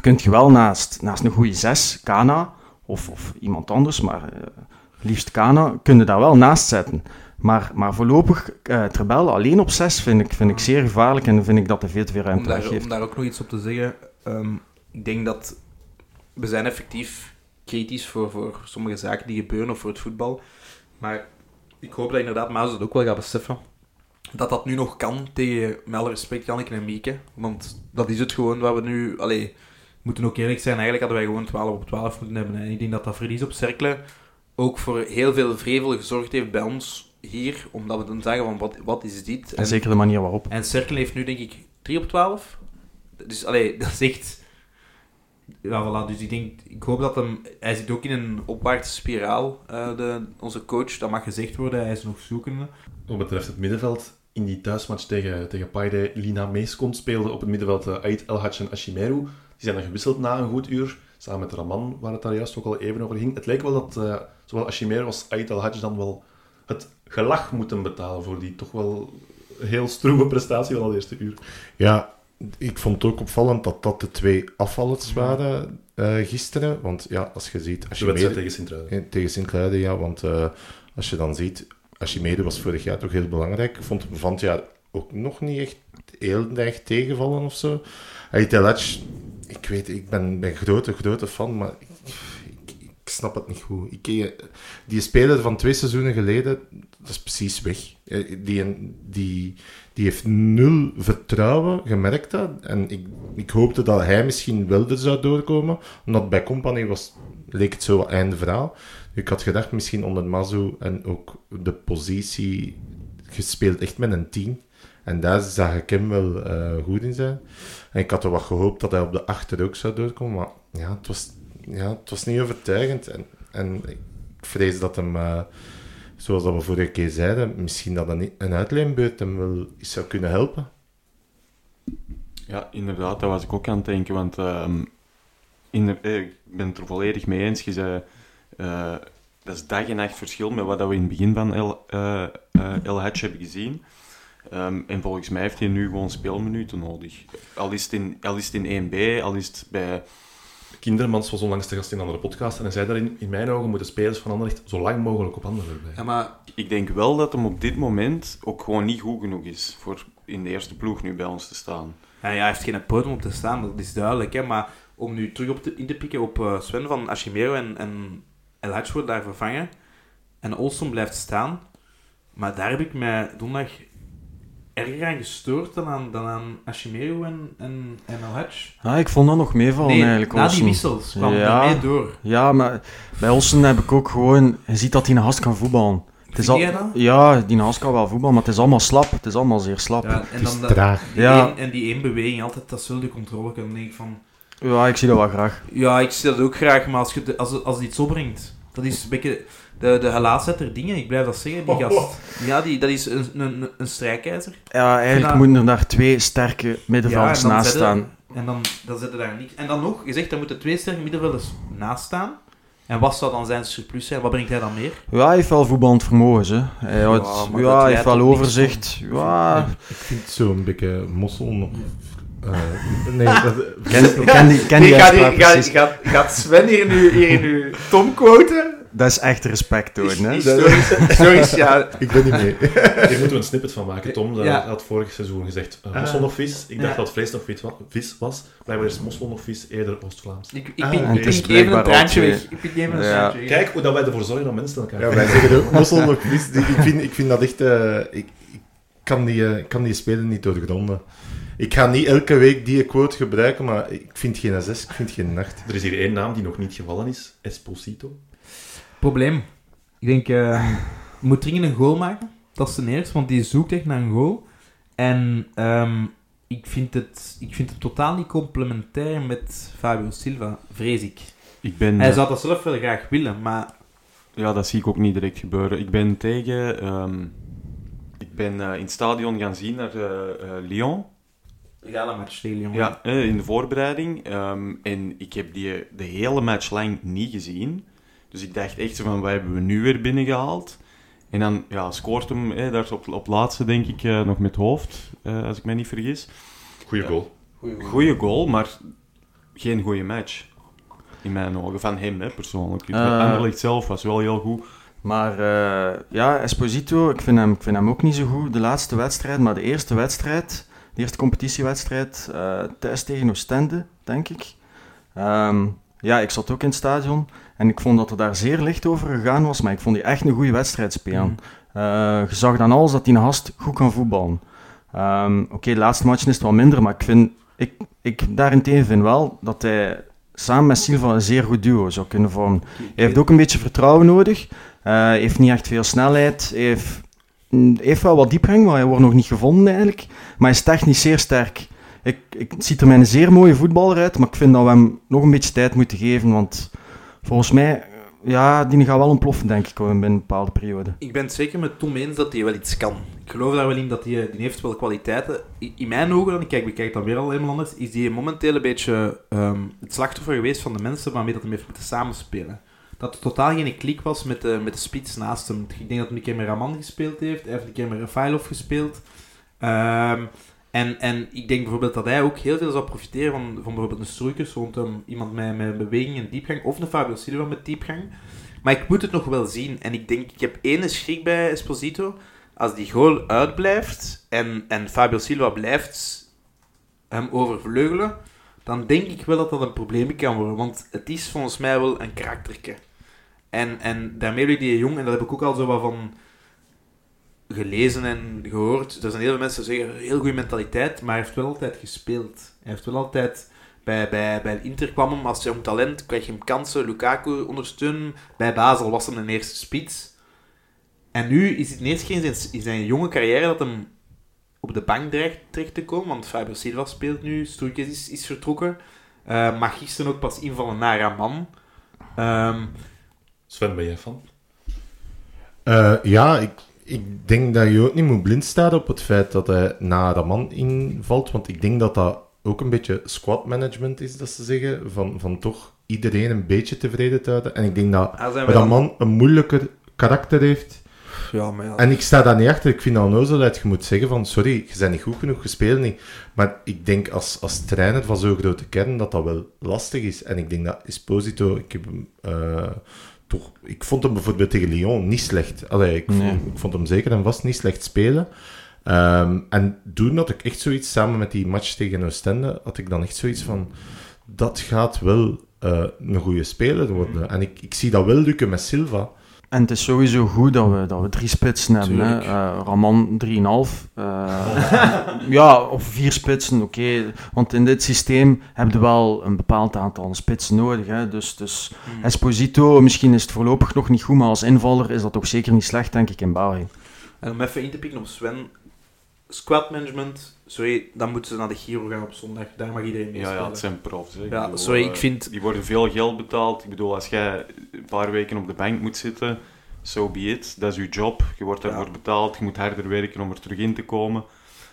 kun je wel naast, naast een goede zes, Kana of, of iemand anders, maar uh, liefst Kana, kun je daar wel naast zetten. Maar, maar voorlopig, uh, Trebel alleen op 6 vind ik, vind ik zeer gevaarlijk en vind ik dat er veel te veel ruimte om geeft. Om daar ook nog iets op te zeggen, um, ik denk dat we zijn effectief kritisch voor, voor sommige zaken die gebeuren of voor het voetbal. Maar ik hoop dat inderdaad Maas het ook wel gaat beseffen. Dat dat nu nog kan tegen, met alle respect, Janneke en Mieke. Want dat is het gewoon wat we nu... Allee, moeten ook eerlijk zijn, eigenlijk hadden wij gewoon 12 op 12 moeten hebben. En ik denk dat dat verlies op Cercle ook voor heel veel vrevel gezorgd heeft bij ons hier. Omdat we dan zeggen van, wat, wat is dit? En, zeker de manier waarop. En Cercle heeft nu denk ik 3 op 12. Dus allee, <laughs> dat is echt ja, voilà. Dus ik denk, ik hoop dat hem... Hij zit ook in een opwaartse spiraal, uh, de, onze coach. Dat mag gezegd worden, hij is nog zoekende. Wat betreft het middenveld, in die thuismatch tegen, tegen Paide, Lina Meeskont speelde op het middenveld uh, Ait Elhadj en Ashimeru. Die zijn dan gewisseld na een goed uur, samen met Raman, waar het daar juist ook al even over ging. Het leek wel dat uh, zowel Ashimeru als Ait Elhadj dan wel het gelach moeten betalen voor die toch wel heel stroeve prestatie van al eerste uur. Ja, ik vond het ook opvallend dat dat de twee afvallers waren uh, gisteren. Want ja, als je ziet... Als je mede... tegen Sint-Truiden. Eh, tegen Sint-Truiden, ja. Want uh, als je dan ziet... Als je mede was vorig jaar toch heel belangrijk. Ik vond hem van het jaar ook nog niet echt heel erg tegenvallen of zo. Hij Telach, ik weet, ik ben een grote, grote fan, maar ik, snap het niet goed. Ik, die speler van twee seizoenen geleden, dat is precies weg. Die, die, die heeft nul vertrouwen, gemerkt dat. En ik, ik hoopte dat hij misschien wel er zou doorkomen, omdat bij Company was, leek het zo einde verhaal. Ik had gedacht, misschien onder Mazu en ook de positie gespeeld echt met een 10. En daar zag ik hem wel uh, goed in zijn. En ik had er wat gehoopt dat hij op de achter ook zou doorkomen, maar ja, het was, ja, het was niet overtuigend. En, en ik vrees dat hem... Uh, zoals dat we vorige keer zeiden, misschien dat een, een uitleenbeurt hem wel zou kunnen helpen. Ja, inderdaad, daar was ik ook aan het denken, want uh, in eh, ik ben het er volledig mee eens. Je zei, uh, dat is dag en nacht verschil met wat we in het begin van El, El Hatch hebben gezien. Um, en volgens mij heeft hij nu gewoon speelminuten nodig. Al is het in, al is het in 1B, al is het bij Kindermans was onlangs te gast in een andere podcast en hij zei daarin, in mijn ogen moeten spelers van Anderlecht zo lang mogelijk op Anderlecht blijven. Ja, maar ik denk wel dat hem op dit moment ook gewoon niet goed genoeg is voor in de eerste ploeg nu bij ons te staan. Ja, ja hij heeft geen podium om te staan, dat is duidelijk. Hè? Maar om nu terug op te, in te pikken op uh, Sven van Ashimero en, en El wordt daar vervangen en Olson blijft staan. Maar daar heb ik mij donderdag erger aan gestoord dan aan, dan aan Ashimeru en, en, en Al Ja, ik vond dat nog meevallen nee, eigenlijk. na die wissels kwam ja, mee door. Ja, maar bij Olsen heb ik ook gewoon... Je ziet dat hij een hast kan voetballen. Het is al, ja, die naast kan wel voetballen, maar het is allemaal slap. Het is allemaal zeer slap. Ja, en dan dat, traag. Die ja. Een, en die één beweging, altijd dat zul de controle kunnen. denk ik van... Ja, ik zie dat wel graag. Ja, ik zie dat ook graag, maar als, je, als, als het iets opbrengt... Dat is een beetje de, de gelaatzetter dingen, ik blijf dat zeggen, die oh. gast. Ja, die, dat is een, een, een strijkijzer. Ja, eigenlijk moeten er daar twee sterke middenvelders ja, naast staan. En dan, dan zitten daar niks. En dan nog, je zegt, er moeten twee sterke middenvelders naast staan. En wat zou dan zijn surplus zijn? Wat brengt hij dan meer? Ja, hij heeft wel voetballend vermogen. Hè. Hij, ja, ja, hij heeft wel overzicht. Ja. Ik vind het zo'n beetje mossel nog Eh, nee, dat... Ken, ken die, ken die <laughs> Ik ga die- uitspraak ik ga- precies. gaat, gaat Sven hier nu, hier nu Tom quoten? Dat is echt respect tonen, hè. Historisch, ja. <laughs> Ik ben niet mee. <laughs> Hier moeten we een snippet van maken. Tom dat Ja. had vorig seizoen gezegd uh, Ah. mossel nog vis. Ik dacht Ja. dat vlees nog vis wa- vis was. Blijkbaar is mossel nog vis eerder Oost-Vlaams. Ik, ik Ah, ik even een traantje al weg. Ik even een Ja. traantje weg. Kijk hoe dat wij ervoor zorgen dat mensen elkaar Ja, wij zeggen ook <laughs> mossel nog vis. Ik vind, ik vind dat echt... eh, ik, ik kan die, eh, kan die spelen niet doorgronden. Ik ga niet elke week die quote gebruiken, maar ik vind geen 6, ik vind geen 8. Er is hier één naam die nog niet gevallen is. Esposito. Probleem. Ik denk, je moet dringend een goal maken. Dat is ten eerste, want die zoekt echt naar een goal. En ehm, ik, vind het, ik vind het totaal niet complementair met Fabio Silva, vrees ik. Ik ben, Hij zou dat zelf wel graag willen, maar Ja, dat zie ik ook niet direct gebeuren. Ik ben tegen... ehm, ik ben eh, in het stadion gaan zien naar eh, Lyon. Gala match tegen Lyon. Ja, in de voorbereiding. Ehm, en ik heb die de hele match lang niet gezien. Dus ik dacht echt zo van, wat hebben we nu weer binnengehaald? En dan ja, scoort hem eh, daar op, op laatste, denk ik, eh, nog met hoofd, eh, als ik mij niet vergis. Goeie goal. Goeie goal, maar geen goede match. In mijn ogen. Van hem, hè, persoonlijk. Eh. Anderlecht zelf was wel heel goed. Maar eh, ja, Esposito, ik vind, hem, ik vind hem ook niet zo goed de laatste wedstrijd, maar de eerste wedstrijd, de eerste competitiewedstrijd, eh, thuis tegen Oostende, denk ik. Ehm, ja, ik zat ook in het stadion en ik vond dat er daar zeer licht over gegaan was, maar ik vond die echt een goede wedstrijd spelen. Je zag dan alles dat die een gast goed kan voetballen. Ehm, Oké, de laatste match is het wat minder, maar ik vind, ik, ik daarentegen vind wel dat hij samen met Silva een zeer goed duo zou kunnen vormen. Hij heeft ook een beetje vertrouwen nodig. Hij heeft niet echt veel snelheid. Hij heeft, mm, heeft wel wat diepgang, maar hij wordt nog niet gevonden eigenlijk. Maar hij is technisch zeer sterk. Ik, ik het ziet er mij een zeer mooie voetballer uit, maar ik vind dat we hem nog een beetje tijd moeten geven. Want volgens mij, eh, ja, die gaat wel ontploffen, denk ik, binnen een bepaalde periode. Ik ben het zeker met Tom eens dat hij wel iets kan. Ik geloof daar wel in dat hij, die heeft wel kwaliteiten. In mijn ogen, dan, ik kijk, dat weer al helemaal anders, is hij momenteel een beetje ehm, het slachtoffer geweest van de mensen waarmee dat hij heeft moeten samenspelen. Dat er totaal geen klik was met de, met de spits naast hem. Ik denk dat hij een keer met Raman gespeeld heeft, hij heeft een keer met Rafailov gespeeld. Ehm, en, en ik denk bijvoorbeeld dat hij ook heel veel zou profiteren van, van bijvoorbeeld een Stroeikens rondom iemand met, met beweging en diepgang, of een Fabio Silva met diepgang. Maar ik moet het nog wel zien. En ik denk, ik heb ene schrik bij Esposito. Als die goal uitblijft en, en Fabio Silva blijft hem overvleugelen, dan denk ik wel dat dat een probleem kan worden. Want het is volgens mij wel een karakterke. En, en daarmee wil die jong, en dat heb ik ook al zo wat van gelezen en gehoord. Er zijn heel veel mensen die zeggen, heel goede mentaliteit, maar hij heeft wel altijd gespeeld. Hij heeft wel altijd... Bij, bij, bij Inter kwam hem als jong talent, kreeg je hem kansen, Lukaku ondersteunen. Bij Basel was hem een eerste spits. En nu is het eerste keer in zijn, jonge carrière dat hem op de bank dreigt terecht te komen. Want Fabio Silva speelt nu, Stoeikens is, is vertrokken. Eh mag gisteren ook pas invallen naar Raman. Ehm Sven, ben jij fan? Eh, ja, ik, ik denk dat je ook niet moet blind staan op het feit dat hij na Raman invalt. Want ik denk dat dat ook een beetje squad management is, dat ze zeggen. Van, van toch iedereen een beetje tevreden te houden. En ik denk dat ah, we dan- Raman een moeilijker karakter heeft. Ja, maar ja. En ik sta daar niet achter. Ik vind dat onnozelheid. Je moet zeggen van, sorry, je bent niet goed genoeg, je speelt niet. Maar ik denk als, als trainer van zo'n grote kern dat dat wel lastig is. En ik denk dat Esposito, ik heb hem eh, toch... Ik vond hem bijvoorbeeld tegen Lyon niet slecht. Allee, ik, Nee. vond, ik vond hem zeker en vast niet slecht spelen. Ehm, en toen had ik echt zoiets, samen met die match tegen Oostende, had ik dan echt zoiets van, dat gaat wel eh, een goede speler worden. En ik, ik zie dat wel lukken met Silva. En het is sowieso goed dat we, dat we drie spitsen hebben. Hè. Eh, Raman 3,5. Eh, <laughs> ja, of vier spitsen, oké. Want in dit systeem heb je wel een bepaald aantal spitsen nodig. Hè. Dus, dus Hmm. Esposito, misschien is het voorlopig nog niet goed, maar als invaller is dat toch zeker niet slecht, denk ik, in België. En om even in te pikken op Sven. Squad management, sorry, dan moeten ze naar de Giro gaan op zondag. Daar mag iedereen mee Ja, ja, spelen. het zijn profs. Hè. Ik Ja, bedoel, sorry, eh, ik vind... Die worden veel geld betaald. Ik bedoel, als jij een paar weken op de bank moet zitten, so be it. Dat is je job. Je wordt daarvoor Ja. betaald. Je moet harder werken om er terug in te komen.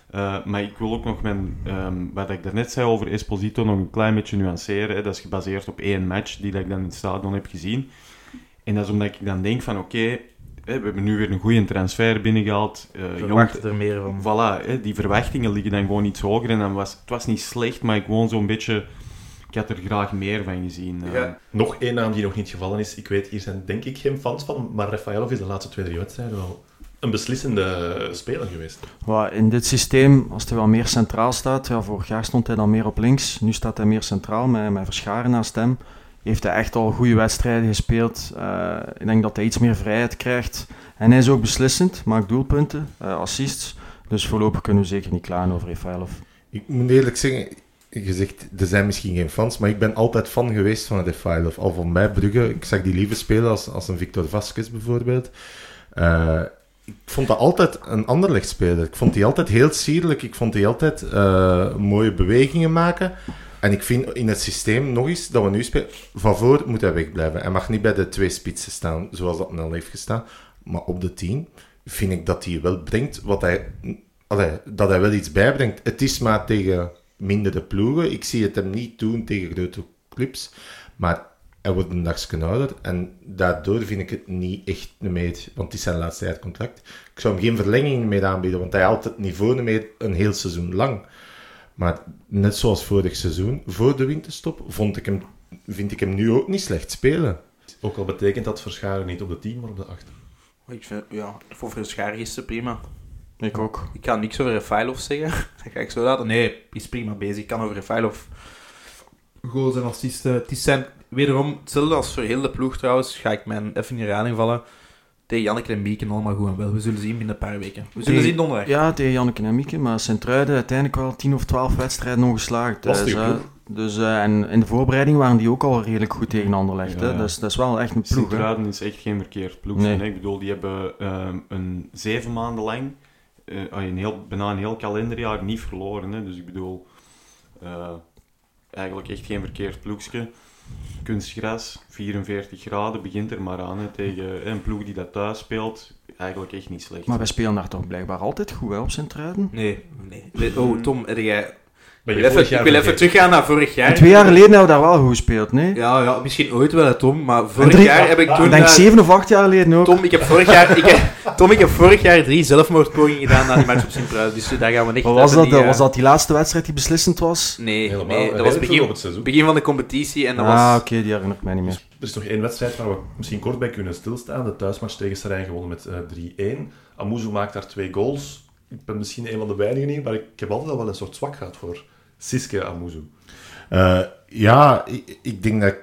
Eh, maar ik wil ook nog mijn, ehm, wat ik daarnet zei over Esposito nog een klein beetje nuanceren. Hè. Dat is gebaseerd op één match die dat ik dan in het stadion heb gezien. En dat is omdat ik dan denk van, oké, hè, we hebben nu weer een goede transfer binnengehaald. eh jong- Verwacht er meer van. Voilà, hè, die verwachtingen liggen dan gewoon iets hoger. En dan was, het was niet slecht, maar ik gewoon zo'n beetje... Ik had er graag meer van gezien. eh. Ja. Nog één naam die nog niet gevallen is. Ik weet, hier zijn denk ik geen fans van, maar Rafaelov is de laatste twee, drie wedstrijden wel een beslissende speler geweest. Wat in dit systeem, als hij wel meer centraal staat, ja, vorig jaar stond hij dan meer op links, nu staat hij meer centraal met, met Verscharen naast hem. Heeft hij echt al goede wedstrijden gespeeld. Eh, ik denk dat hij iets meer vrijheid krijgt. En hij is ook beslissend, maakt doelpunten, eh, assists. Dus voorlopig kunnen we zeker niet klagen over Rafaelov. Ik moet eerlijk zeggen, je zegt, er zijn misschien geen fans, maar ik ben altijd fan geweest van of al van mij Brugge. Ik zag die liever spelen als, als een Victor Vasquez bijvoorbeeld. Eh, ik vond dat altijd een anderlecht speler. Ik vond die altijd heel sierlijk. Ik vond die altijd mooie bewegingen maken. En ik vind in het systeem, nog eens, dat we nu spelen, van voor moet hij wegblijven. Hij mag niet bij de twee spitsen staan, zoals dat al heeft gestaan. Maar op de tien vind ik dat hij wel brengt wat hij... Dat hij wel iets bijbrengt. Het is maar tegen mindere ploegen. Ik zie het hem niet doen tegen grote clubs. Maar hij wordt een dagje ouder. En daardoor vind ik het niet echt meer... Want het is zijn laatste jaar contract. Ik zou hem geen verlenging meer aanbieden. Want hij houdt het niveau meer een heel seizoen lang. Maar net zoals vorig seizoen, voor de winterstop, vond ik hem, vind ik hem nu ook niet slecht spelen. Ook al betekent dat Verscharen niet op de 10, maar op de 8. Ik vind, ja, voor Verscharen is ze prima. Ik ook. Ik ga niks over Rafailov zeggen. <laughs> Dat ga ik zo laten. Nee, is prima bezig. Ik kan over Rafailov goals en assisten. Het is zijn, wederom, hetzelfde als voor heel de ploeg trouwens, ga ik mijn even in herhaling vallen. Tegen Janneke en Mieken allemaal goed en wel. We zullen zien binnen een paar weken. We zullen Tegen- zien donderdag. Ja, tegen Janneke en Mieke, maar Sint-Truiden uiteindelijk wel 10 of 12 wedstrijden ongeslaagd. Lastige Dus, eh, dus, eh, en in de voorbereiding waren die ook al redelijk goed tegen Anderlecht. Ja. Dus dat is wel echt een ploeg. hè. Sint-Truiden is echt geen verkeerd ploeg. Nee. hè. Ik bedoel, die hebben ehm, een zeven maanden lang, eh, een heel, bijna een heel kalenderjaar, niet verloren. Hè. Dus ik bedoel, eh, eigenlijk echt geen verkeerd ploegje. Kunstgras, 44 graden, begint er maar aan hè, tegen een ploeg die dat thuis speelt. Eigenlijk echt niet slecht. Maar wij spelen daar toch blijkbaar altijd goed hè, op Sint-Truiden? Nee, nee. Oh, Tom, heb jij... Ben Ik wil, even, ik wil even vergeten? teruggaan naar vorig jaar. En twee jaar geleden hebben we daar wel goed gespeeld, nee? Ja, ja, misschien ooit wel, Tom. Maar vorig drie- jaar heb ik toen... Ik denk eh, zeven of acht jaar geleden ook. Tom, ik heb vorig jaar, ik heb, Tom, ik heb vorig jaar drie zelfmoordpogingen gedaan na die match op Sint-Truiden. Dus daar gaan we niet... Wat was dat? eh, was dat die laatste wedstrijd die beslissend was? Nee, Helemaal. nee, dat was begin, op het seizoen. begin van de competitie en dat ah, was... oké, die herinner ik mij niet meer. Er is nog één wedstrijd waar we misschien kort bij kunnen stilstaan. De thuismatch tegen Serijn gewonnen met eh 3-1. Amuzu maakt daar twee goals. Ik ben misschien een van de weinigen hier, maar ik heb altijd al wel een soort zwak gehad voor Siske Amuzu. Eh, ja, ik, ik denk dat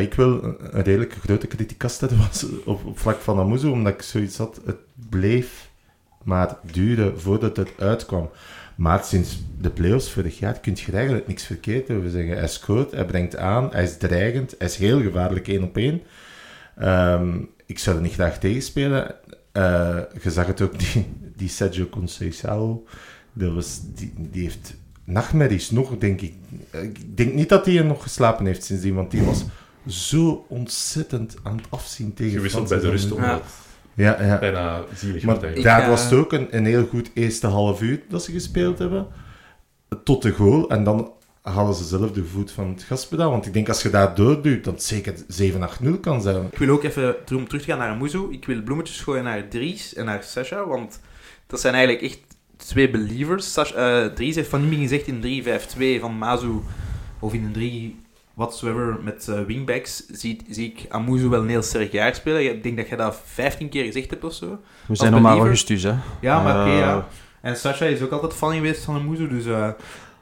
ik, wel een redelijk grote kritiekast was op, op vlak van Amuzu, omdat ik zoiets had, het bleef maar duren voordat het uitkwam. Maar sinds de play-offs vorig jaar kun je eigenlijk niks verkeerd over zeggen. Hij scoort, hij brengt aan, hij is dreigend, hij is heel gevaarlijk één op één. Ehm, ik zou er niet graag tegenspelen. Eh je zag het ook, die, die Sergio Conceição, die heeft nachtmerries nog, denk ik. Ik denk niet dat hij er nog geslapen heeft sindsdien, want die was zo ontzettend aan het afzien tegen Gewisseld bij de rust, omdat Ja, ja. bijna zielig Maar daar was het ook een, een heel goed eerste half uur dat ze gespeeld hebben. Tot de goal. En dan hadden ze zelf de voet van het gaspedaal. Want ik denk als je daar doorduwt, dat het zeker 7-8-0 kan zijn. Ik wil ook even om terug te gaan naar Amuzu. Ik wil bloemetjes gooien naar Dries en naar Sasha, want dat zijn eigenlijk echt twee believers. Sasha, eh, Dries heeft van Nieming gezegd in 3-5-2 van Mazu, of in een 3 whatsoever met eh, wingbacks, zie, zie ik Amuzu wel een heel sterk jaar spelen. Ik denk dat je dat 15 keer gezegd hebt of zo. We zijn nog maar augustus, hè. Ja, maar oké, Eh, ja. En Sasha is ook altijd fan geweest van Amuzu, dus... eh,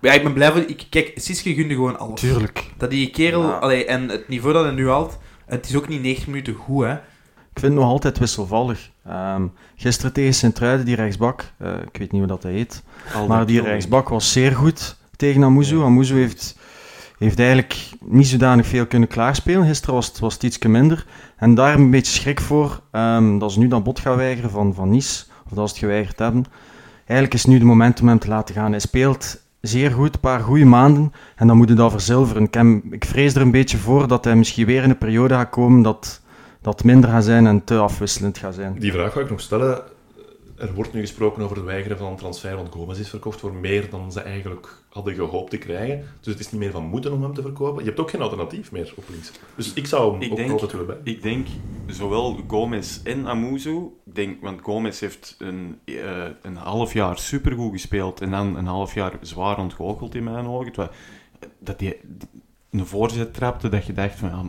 ja, ik ben blij voor... Ik, kijk, Siske gunde gewoon alles. Tuurlijk. Dat die kerel... Ja. Allee, en het niveau dat hij nu haalt, het is ook niet 90 minuten goed, hè. Ik vind het nog altijd wisselvallig. Ehm, gisteren tegen Sint-Truiden, die rechtsbak, eh, ik weet niet hoe dat heet, maar die rechtsbak was zeer goed tegen Amuzu. Amuzu heeft, heeft eigenlijk niet zodanig veel kunnen klaarspelen. Gisteren was het, was het ietsje minder. En daar een beetje schrik voor, ehm, dat ze nu dat bot gaan weigeren van, van Nice, of dat ze het geweigerd hebben. Eigenlijk is nu de moment om hem te laten gaan. Hij speelt zeer goed, een paar goede maanden, en dan moet hij dat verzilveren. Ik, hem- ik vrees er een beetje voor dat hij misschien weer in een periode gaat komen dat dat minder gaat zijn en te afwisselend gaat zijn. Die vraag ga ik nog stellen. er wordt nu gesproken over het weigeren van een transfer, want Gomez is verkocht voor meer dan ze eigenlijk hadden gehoopt te krijgen. Dus het is niet meer van moeten om hem te verkopen. Je hebt ook geen alternatief meer op links. Dus ik zou hem Ik ook denk- altijd willen bij. Ik denk zowel Gomez en Amuzu, ik denk, want Gomez heeft een, eh, een half jaar supergoed gespeeld en dan een half jaar zwaar ontgoocheld in mijn ogen. Dat hij een voorzet trapte dat je dacht van, ja,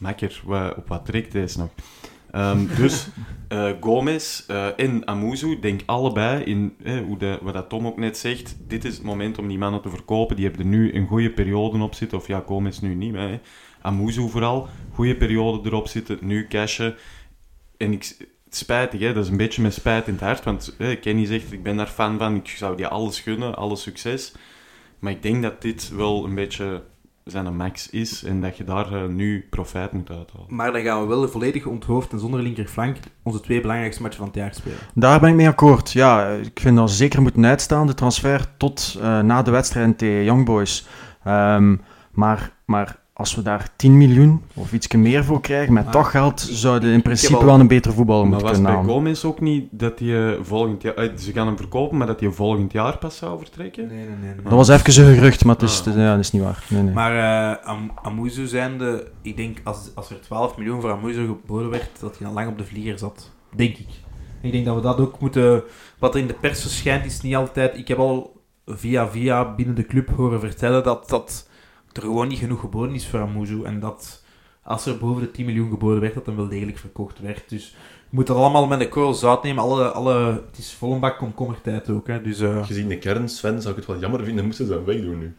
makker, op wat trekt deze nog? Ehm, dus <laughs> eh, Gomez eh, en Amuzu, denk allebei, in, eh, hoe de, wat dat Tom ook net zegt, dit is het moment om die mannen te verkopen. Die hebben er nu een goede periode op zitten, of ja, Gomez nu niet, maar hè. Amuzu vooral, goede periode erop zitten, nu cashen. En ik, het is spijtig, hè? dat is een beetje met spijt in het hart, want hè, Kenny zegt, ik ben daar fan van, ik zou die alles gunnen, alle succes. Maar ik denk dat dit wel een beetje zijn max is en dat je daar eh, nu profijt moet uithalen. Maar dan gaan we wel volledig onthoofd en zonder linkerflank onze twee belangrijkste matchen van het jaar spelen. Daar ben ik mee akkoord. Ja, ik vind dat ze zeker moeten uitstaan, de transfer, tot eh, na de wedstrijd tegen Young Boys. Ehm, maar, maar als we daar 10 miljoen of iets meer voor krijgen, met Maar dat geld zouden in principe al- wel een betere voetballer Maar moeten was kunnen bij halen. Gomez ook niet dat hij eh, volgend jaar... ze gaan hem verkopen, maar dat hij volgend jaar pas zou vertrekken? Nee, nee, nee. Dat was even een gerucht, maar het is, Ah. ja, dat is niet waar. Nee, nee. Maar eh Am Amuzu zijnde, ik denk als, als er 12 miljoen voor Amuzu geboden werd, dat hij al lang op de vlieger zat. Denk ik. Ik denk dat we dat ook moeten... Wat er in de pers verschijnt is niet altijd... Ik heb al via via binnen de club horen vertellen dat, dat er gewoon niet genoeg geboden is voor Amuzu. En dat als er boven de 10 miljoen geboden werd, dat hem wel degelijk verkocht werd. Dus je moet dat allemaal met een korrel zout nemen. Alle, alle, het is vol een bak komkommertijd ook. Hè. Dus, eh, Gezien de kern, Sven, zou ik het wel jammer vinden, moesten ze hem wegdoen nu.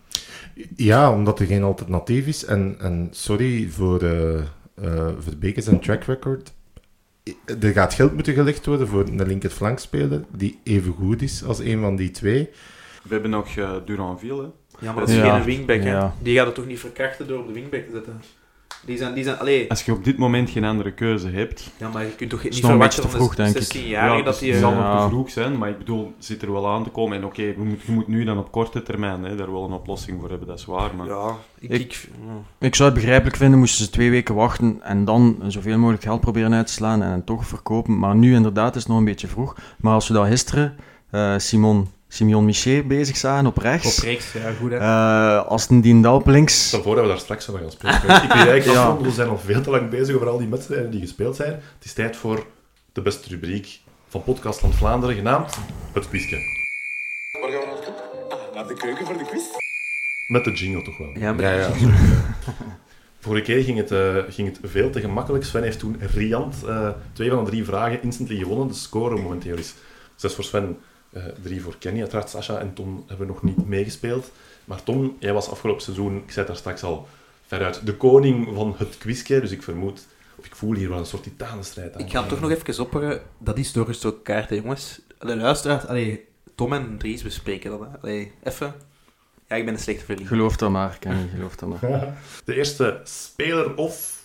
Ja, omdat er geen alternatief is. En, en sorry voor, eh eh voor Bekes en track record. Er gaat geld moeten gelegd worden voor een linkerflankspeler die even goed is als een van die twee. We hebben nog eh Duranville, hè. Ja, maar dat is Ja. geen wingback. Hè. Ja. Die gaat het toch niet verkrachten door op de wingback te zetten? Die zijn... Die zijn allee, Als je op dit moment geen andere keuze hebt... Ja, maar je kunt toch niet verwachten van te vroeg, ik. 16-jarige dat het hij... zal Ja. nog te vroeg zijn, maar ik bedoel, het zit er wel aan te komen. En oké, we moet- je moet nu dan op korte termijn hè, daar wel een oplossing voor hebben, dat is waar. Maar... Ja, ik... Ik- ik- Ik zou het begrijpelijk vinden, moesten ze twee weken wachten en dan zoveel mogelijk geld proberen uit te slaan en het toch verkopen. Maar nu inderdaad is het nog een beetje vroeg. Maar als we dat gisteren, eh, Simon, Simeon Miché bezig zagen op rechts, op rechts, ja, goed hè. eh, als een Diendal op links, Stel voor dat we daar straks over gaan spreken. ik weet eigenlijk Ja. we zijn al veel te lang bezig over al die wedstrijden die gespeeld zijn. Het is tijd voor de beste rubriek van Podcastland Vlaanderen, genaamd Het Quizje. Waar gaan we naartoe? Ah, naar de keuken voor de quiz. Met de jingle toch wel. Ja, maar... Ja, ja. <laughs> Vorige keer ging het, eh, ging het veel te gemakkelijk. Sven heeft toen riant eh, twee van de drie vragen instantly gewonnen. De score momenteel is zes voor Sven, eh, drie voor Kenny. Uiteraard Sascha en Tom hebben nog niet meegespeeld. Maar Tom, jij was afgelopen seizoen, ik zei daar straks al, veruit de koning van het quizje. Dus ik vermoed, of ik voel hier wel een soort titanenstrijd aan. Ik ga hem toch nog even opperen. Dat is doorgestoken kaarten, jongens. De luisteraars... Allee, Tom en Dries bespreken dat. hè. Allee, even... Ja, ik ben een slechte verliezer. geloof dat maar, Kenny, geloof dat maar. <laughs> De eerste speler of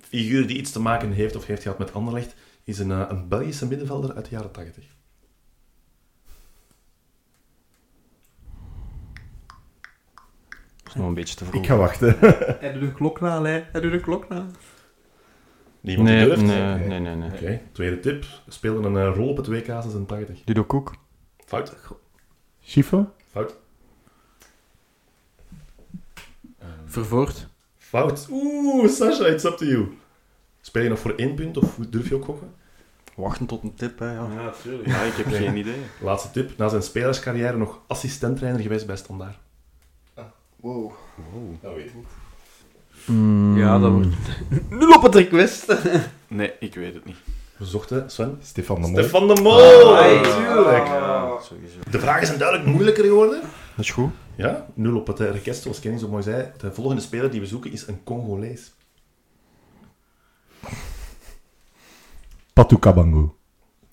figuur die iets te maken heeft of heeft gehad met Anderlecht, is een, eh, een Belgische middenvelder uit de jaren 80. Is nog een beetje te vroeg. Ik ga wachten. <laughs> Hij doet een klok na, hè. Hij doet een klok na. Niemand Nee, durft? nee, nee, nee, nee. Oké, tweede tip. Speelde een eh, rol op het WK 86. Dudo Koek. Fout. Schifo? Fout. Vervoerd. Fout. Oeh, Sasha, it's up to you. Speel je nog voor één punt of durf je ook gokken? Wachten tot een tip, hè, ja. Ja, natuurlijk. Ja, ik heb geen idee. Laatste tip. Na zijn spelerscarrière nog assistenttrainer geweest bij Standaard. Wow. Dat weet ik. Mm. Ja, dat wordt... <laughs> Nul op het request. <laughs> Nee, ik weet het niet. We zochten, Sven. Stefan de Mol. Stefan de Mol! Ai. Tuurlijk. Sowieso. De vragen zijn duidelijk moeilijker geworden. Dat is goed. Ja, nul op het eh, request, zoals Kenny zo mooi zei. De volgende speler die we zoeken is een Congolees. Patu Kabangu.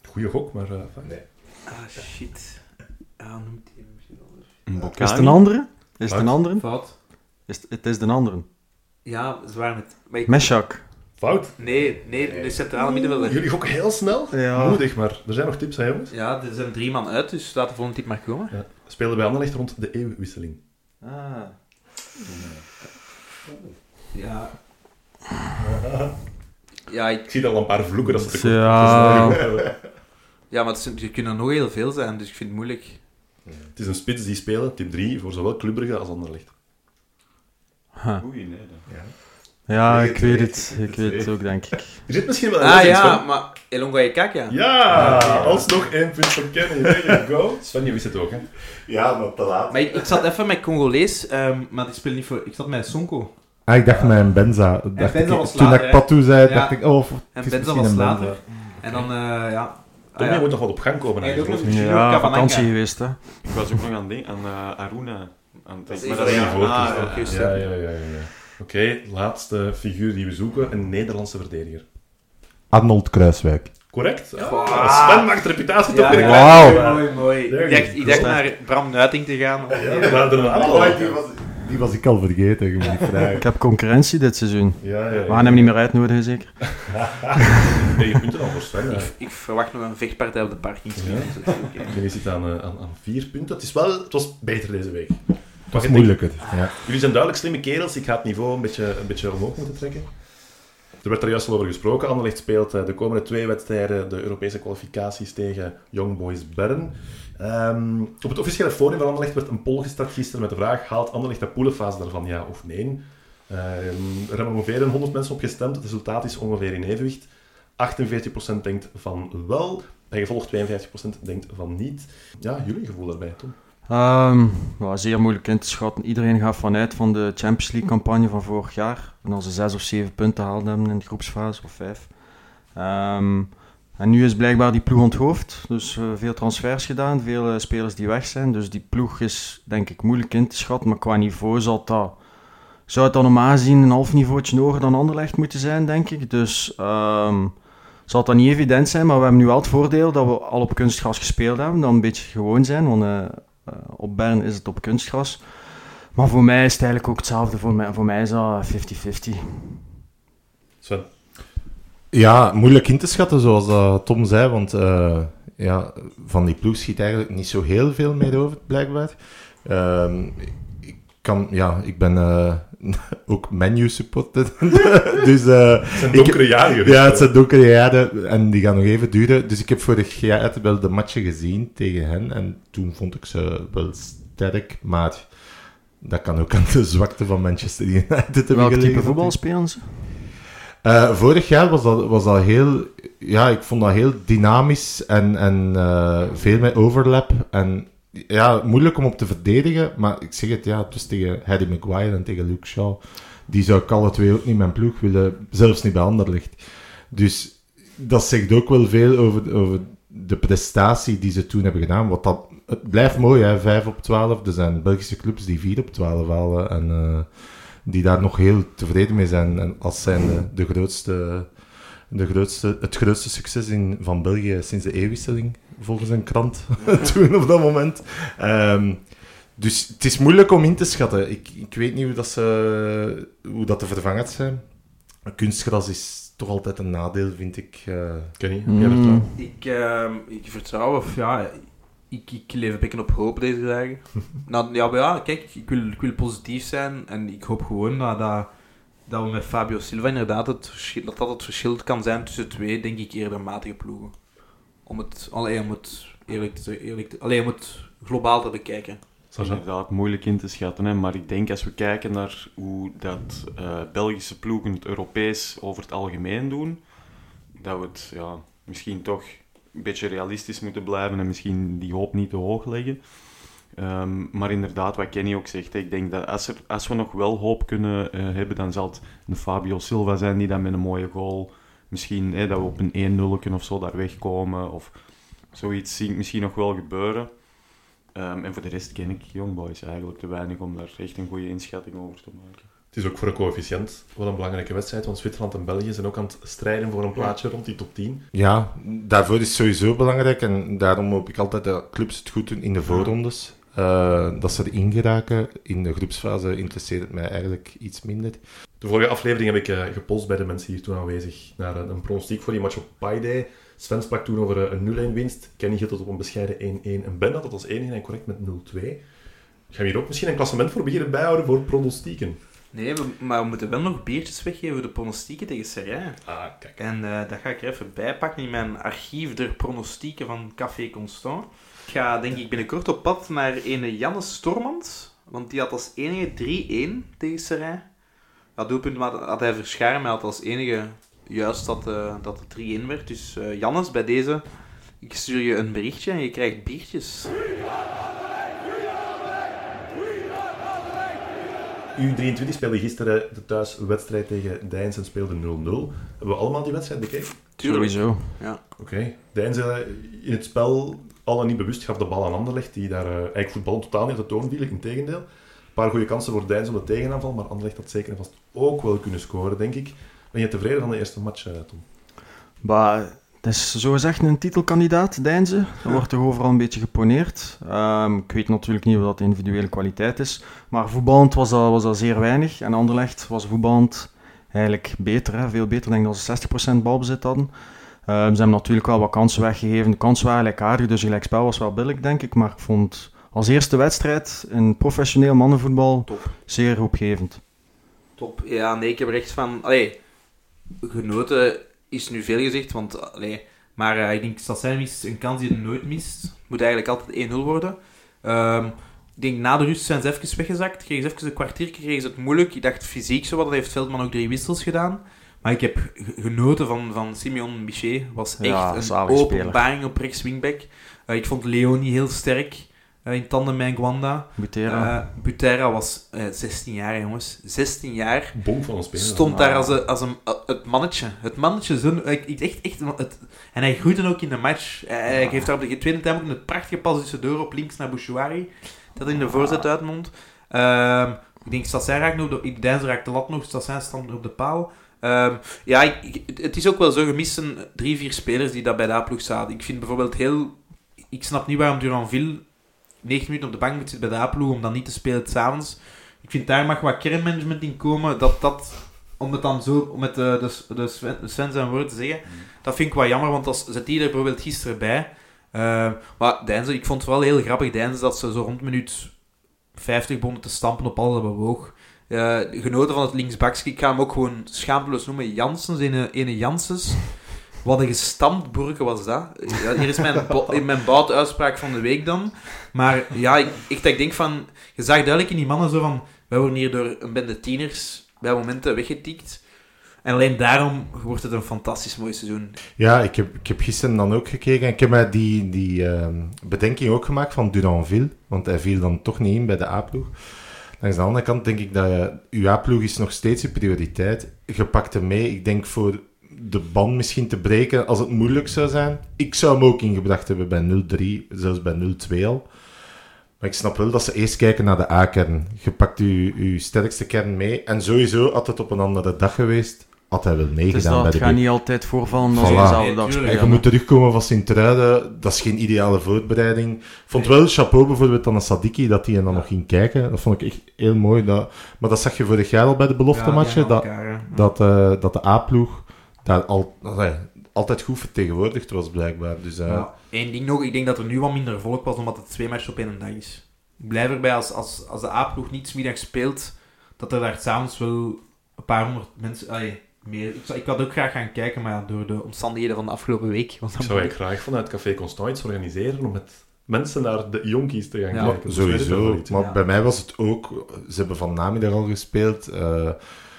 Goeie gok, maar... eh, nee. Ah, shit. Ah, noemt hij misschien anders. Een Is het een andere? Is het een andere? Fout. Is het, het is de andere. Ja, zwaar met... maar ik- Meshak. Fout. Nee, nee, de centrale middenvelder. Jullie gokken heel snel. Ja. Moedig, maar er zijn nog tips, hè, jongens. Ja, er zijn drie man uit, dus laat de volgende tip maar komen. Ja. Speelde bij Anderlecht rond de eeuwwisseling. Ah. Ja. Ja, <laughs> ik... Ik zie al een paar vloeken als ze te Ja. <laughs> Ja, maar het, zijn- er kunnen er nog heel veel zijn, dus ik vind het moeilijk. Het is een spits die spelen, tip 3, voor zowel Club Brugge als Anderlecht. Huh. Oei, nee. dan. Ja, Nee, ik weet het. Ik weet het ook, denk ik. Er zit misschien wel een Ah ja, maar Elonga je kak, ja. Ja, alsnog één punt voor Kenny. There you go. Sven, je wist het ook, hè? Ja, maar te laat. Maar ik, ik zat even met Congolees, ehm, maar die speelt niet voor... Ik zat met Sonko. Ah, ik dacht mijn Benza. Dacht Benza ik, was toen later, ik? Patu zei, Ja. dacht ik, oh, En Benza was later. En dan, eh ja... Tom, Ah, ja. je moet nog wat op gang komen. Eigenlijk, Ja, vakantie geweest, hè. Ik was ook nog aan, den- aan eh, Aruna. Aan het Dat is maar dat is ja, ah, juist. Ja, ja, ja. ja, ja. Oké, laatste figuur die we zoeken. Een Nederlandse verdediger. Arnold Kruiswijk. Correct? Ah, Sven maakt de reputatie toch Ja, weer ja. Wauw. Mooi, mooi. Ik dacht, go. ik dacht naar Bram Nuiting te gaan. Ja, er waren er die, was, ik al vergeten, je moet niet vragen. Ik heb concurrentie dit seizoen. Ja, ja, We ja. gaan hem niet meer uitnodigen, zeker. <laughs> Negen punten al voor Sven. ja. Ik, ik verwacht nog een vechtpartij op de parking. Ja. Jullie <laughs> zitten aan, eh, aan, aan vier punten. Het, is wel, het was beter deze week. Het was moeilijker. Ja. Jullie zijn duidelijk slimme kerels. Ik ga het niveau een beetje, een beetje omhoog moeten trekken. Er werd er juist al over gesproken. Anderlecht speelt eh, de komende twee wedstrijden de Europese kwalificaties tegen Young Boys Bern. Ehm, op het officiële forum van Anderlecht werd een poll gestart gisteren met de vraag: haalt Anderlecht de poelenfase daarvan ja of nee? Ehm, er hebben ongeveer 100 mensen op gestemd. Het resultaat is ongeveer in evenwicht. 48% denkt van wel, en gevolgd 52% denkt van niet. Ja, jullie gevoel daarbij, Tom? Ja, zeer moeilijk in te schatten. Iedereen gaat vanuit van de Champions League campagne van vorig jaar. En als ze zes of zeven punten haalden hebben in de groepsfase, of vijf. Ehm, en nu is blijkbaar die ploeg onthoofd. Dus eh, veel transfers gedaan, veel eh, spelers die weg zijn. Dus die ploeg is denk ik moeilijk in te schatten. Maar qua niveau zal dat, zou het dan normaal gezien een half niveautje hoger dan Anderlecht moeten zijn, denk ik. Dus ehm, zal dan niet evident zijn. Maar we hebben nu wel het voordeel dat we al op kunstgras gespeeld hebben. Dat we een beetje gewoon zijn, want... eh, op Bern is het op kunstgras. Maar voor mij is het eigenlijk ook hetzelfde. Voor mij, voor mij is dat 50-50. Sven? Ja, moeilijk in te schatten, zoals dat Tom zei, want eh, ja, van die ploeg schiet eigenlijk niet zo heel veel meer over, blijkbaar. Ehm, ik, kan, ja, ik ben eh, <laughs> ook menu supporter, <laughs> dus eh, Het zijn donkere jaren ja, het zijn donkere jaren en die gaan nog even duren. Dus ik heb vorig jaar wel de matchen gezien tegen hen en toen vond ik ze wel sterk, maar dat kan ook aan de zwakte van Manchester United hebben Welk type voetbal spelen ze? Eh, vorig jaar was dat, was dat heel... Ja, ik vond dat heel dynamisch en, en eh, veel met overlap. En ja, moeilijk om op te verdedigen. Maar ik zeg het, ja, was tegen Harry Maguire en tegen Luke Shaw. Die zou ik alle twee ook niet mijn ploeg willen. Zelfs niet bij Anderlecht. Dus dat zegt ook wel veel over, over de prestatie die ze toen hebben gedaan. Wat dat, het blijft mooi, hè, 5 op 12. Er zijn Belgische clubs die 4 op 12 halen. En... eh, die daar nog heel tevreden mee zijn en als zijn de grootste, de grootste, het grootste succes in, van België sinds de eeuwwisseling, volgens een krant <laughs> toen op dat moment. Ehm, dus het is moeilijk om in te schatten. Ik, ik weet niet hoe dat, ze, hoe dat de vervangers zijn. Kunstgras is toch altijd een nadeel, vind ik. eh. Kenny, Mm. jij vertrouwt? Ik, ehm, ik vertrouw, of ja, ik, ik leef een beetje op hoop deze dagen. <laughs> nou, ja, maar ja, kijk, ik wil, ik wil positief zijn en ik hoop gewoon dat, dat, dat we met Fabio Silva inderdaad het verschil, dat dat het verschil kan zijn tussen twee, denk ik, eerder matige ploegen. Om het, alleen om eerlijk eerlijk alleen globaal te bekijken. Sergeant? Inderdaad, moeilijk in te schatten. Hè? Maar ik denk als we kijken naar hoe dat eh, Belgische ploegen het Europees over het algemeen doen, dat we het ja, misschien toch een beetje realistisch moeten blijven en misschien die hoop niet te hoog leggen. Ehm, maar inderdaad, wat Kenny ook zegt, hè, ik denk dat als, er, als we nog wel hoop kunnen eh, hebben, dan zal het een Fabio Silva zijn die dan met een mooie goal, misschien hè, dat we op een 1-0 of zo daar wegkomen, of zoiets zie ik misschien nog wel gebeuren. Ehm, en voor de rest ken ik Youngboys eigenlijk te weinig om daar echt een goede inschatting over te maken. Het is ook voor een coëfficiënt wel een belangrijke wedstrijd, want Zwitserland en België zijn ook aan het strijden voor een plaatsje rond die top 10. Ja, daarvoor is het sowieso belangrijk en daarom hoop ik altijd dat clubs het goed doen in de voorrondes. Eh, dat ze erin geraken. In de groepsfase interesseert het mij eigenlijk iets minder. De vorige aflevering heb ik eh, gepost bij de mensen hier toen aanwezig naar een, een pronostiek voor die match op Pi Day. Sven sprak toen over eh, een 0-1 winst. Kenny hield het op een bescheiden 1-1 en Ben had het als enige en correct met 0-2. Gaan we hier ook misschien een klassement voor beginnen bijhouden voor pronostieken? Nee, we- maar we moeten wel nog biertjes weggeven voor de pronostieken tegen Serrain. Ah, kijk. En eh, dat ga ik er even bijpakken in mijn archief der pronostieken van Café Constant. Ik ga denk ik binnenkort op pad naar een Jannes Stormans. Want die had als enige 3-1 tegen Serrain. Dat doelpunt had, had hij verscharen, maar hij had als enige juist dat, eh, dat het 3-1 werd. Dus eh, Jannes, bij deze, ik stuur je een berichtje en je krijgt biertjes. U23 speelde gisteren de thuiswedstrijd tegen Deinzen en speelde 0-0. Hebben we allemaal die wedstrijd bekeken? Sowieso. Oké. Deinzen in het spel, alle niet bewust, gaf de bal aan Anderlecht, die daar eh, eigenlijk voetbal totaal niet op de toon viel. Integendeel. Een paar goede kansen voor Deinzen op de tegenaanval, maar Anderlecht had zeker en vast ook wel kunnen scoren, denk ik. Ben je tevreden van de eerste match, eh, Tom? Maar het is zogezegd een titelkandidaat, Deinze. Dat wordt toch overal een beetje geponeerd. Ehm, ik weet natuurlijk niet wat de individuele kwaliteit is. Maar voetballend was dat, was dat zeer weinig. En Anderlecht was voetballend eigenlijk beter. Hè? Veel beter. Ik denk dat ze 60% balbezit hadden. Ehm, ze hebben natuurlijk wel wat kansen weggegeven. De kansen waren gelijkaardig, dus gelijk spel was wel billig, denk ik. Maar ik vond als eerste wedstrijd in professioneel mannenvoetbal Top. zeer hoopgevend. Top. Ja, nee, ik heb er echt van... Allee, genoten is nu veel gezegd, want... Allee, maar eh, ik denk dat zij mist een kans die je nooit mist. Moet eigenlijk altijd 1-0 worden. Ehm, ik denk, na de rust zijn ze even weggezakt. Kregen ze even een kwartier, kregen ze het moeilijk. Ik dacht fysiek zo wat, dat heeft Veldman ook drie wissels gedaan. Maar ik heb genoten van, van Simeon Bichet. Was echt Ja, een speler. openbaring op rechts wingback. Eh, ik vond Leonie heel sterk eh, in tandem met Gwanda. Butera. Eh, Butera was eh, 16 jaar, jongens. 16 jaar. Bonk van een speler. Stond daar als, een, als een, het mannetje. Het mannetje. Zo, ik, echt, echt, het, en hij groeide ook in de match. Hij, hij geeft daar op de tweede time ook een prachtige pas tussendoor op links naar Bouchouari. Dat in de voorzet uitmondt. Ehm, ik denk Stassin raakt nog, de, Deinze raakt de lat nog. Stassin staat op de paal. Ehm, ja, ik, het is ook wel zo. Gemissen drie, vier spelers die daar bij de A-ploeg zaten. Ik vind bijvoorbeeld heel... Ik snap niet waarom Duranville 90 minuten op de bank moet zitten bij de A-ploeg om dan niet te spelen s'avonds. Ik vind daar mag wat kernmanagement in komen. Dat dat, om het dan zo met de, de, de Sven, de Sven zijn woorden te zeggen, dat vind ik wel jammer, want als zet die er bijvoorbeeld gisteren bij. Eh, maar Deinze, ik vond het wel heel grappig, Deinze, dat ze zo rond minuut 50 begonnen te stampen op alles dat bewoog. Eh, genoten van het linksbakje. Ik ga hem ook gewoon schaamteloos noemen. Janssens, ene, ene Janssens. Wat een gestampt was dat. Ja, hier is mijn, in mijn uitspraak van de week dan. Maar ja, ik, ik denk van... Je zag duidelijk in die mannen zo van... Wij worden hier door een bende tieners bij momenten weggetikt. En alleen daarom wordt het een fantastisch mooi seizoen. Ja, ik heb, ik heb gisteren dan ook gekeken en ik heb mij die, die ehm, bedenking ook gemaakt van Duranville, want hij viel dan toch niet in bij de A-ploeg. Langs de andere kant denk ik dat je, uw A-ploeg is nog steeds je prioriteit. Je pakt hem mee, ik denk voor de band misschien te breken als het moeilijk zou zijn. Ik zou hem ook ingebracht hebben bij 0-3, zelfs bij 0-2 al. Maar ik snap wel dat ze eerst kijken naar de A-kern. Je pakt je sterkste kern mee. En sowieso, had het op een andere dag geweest, had hij wel is meegedaan dat, bij het de gaat niet altijd voorvallen als Voilà. je dezelfde Nee, dag tuurlijk. En speelt. je moet terugkomen van Sint-Truiden. Dat is geen ideale voorbereiding. Ik vond wel chapeau bijvoorbeeld aan een Sadiki dat hij er dan nog ging kijken. Dat vond ik echt heel mooi. Dat, maar dat zag je vorig jaar al bij de beloftematchen. dat, dat, eh, dat de A-ploeg daar al, altijd goed vertegenwoordigd was, blijkbaar. Dus, eh, Ja, Eén ding nog, ik denk dat er nu wat minder volk was, omdat het twee matchen op één dag is. Ik blijf erbij, als, als, als de A-ploeg niet 's middags speelt, dat er daar s'avonds wel een paar honderd mensen... allee, meer, ik, zou, ik had ook graag gaan kijken, maar ja, door de omstandigheden van de afgelopen week... Was Ik dat zou eigenlijk graag vanuit Café Constant iets organiseren om met mensen naar de jonkies te gaan Ja, kijken. Sowieso. Maar ja. bij mij was het ook... Ze hebben van namiddag al gespeeld. eh,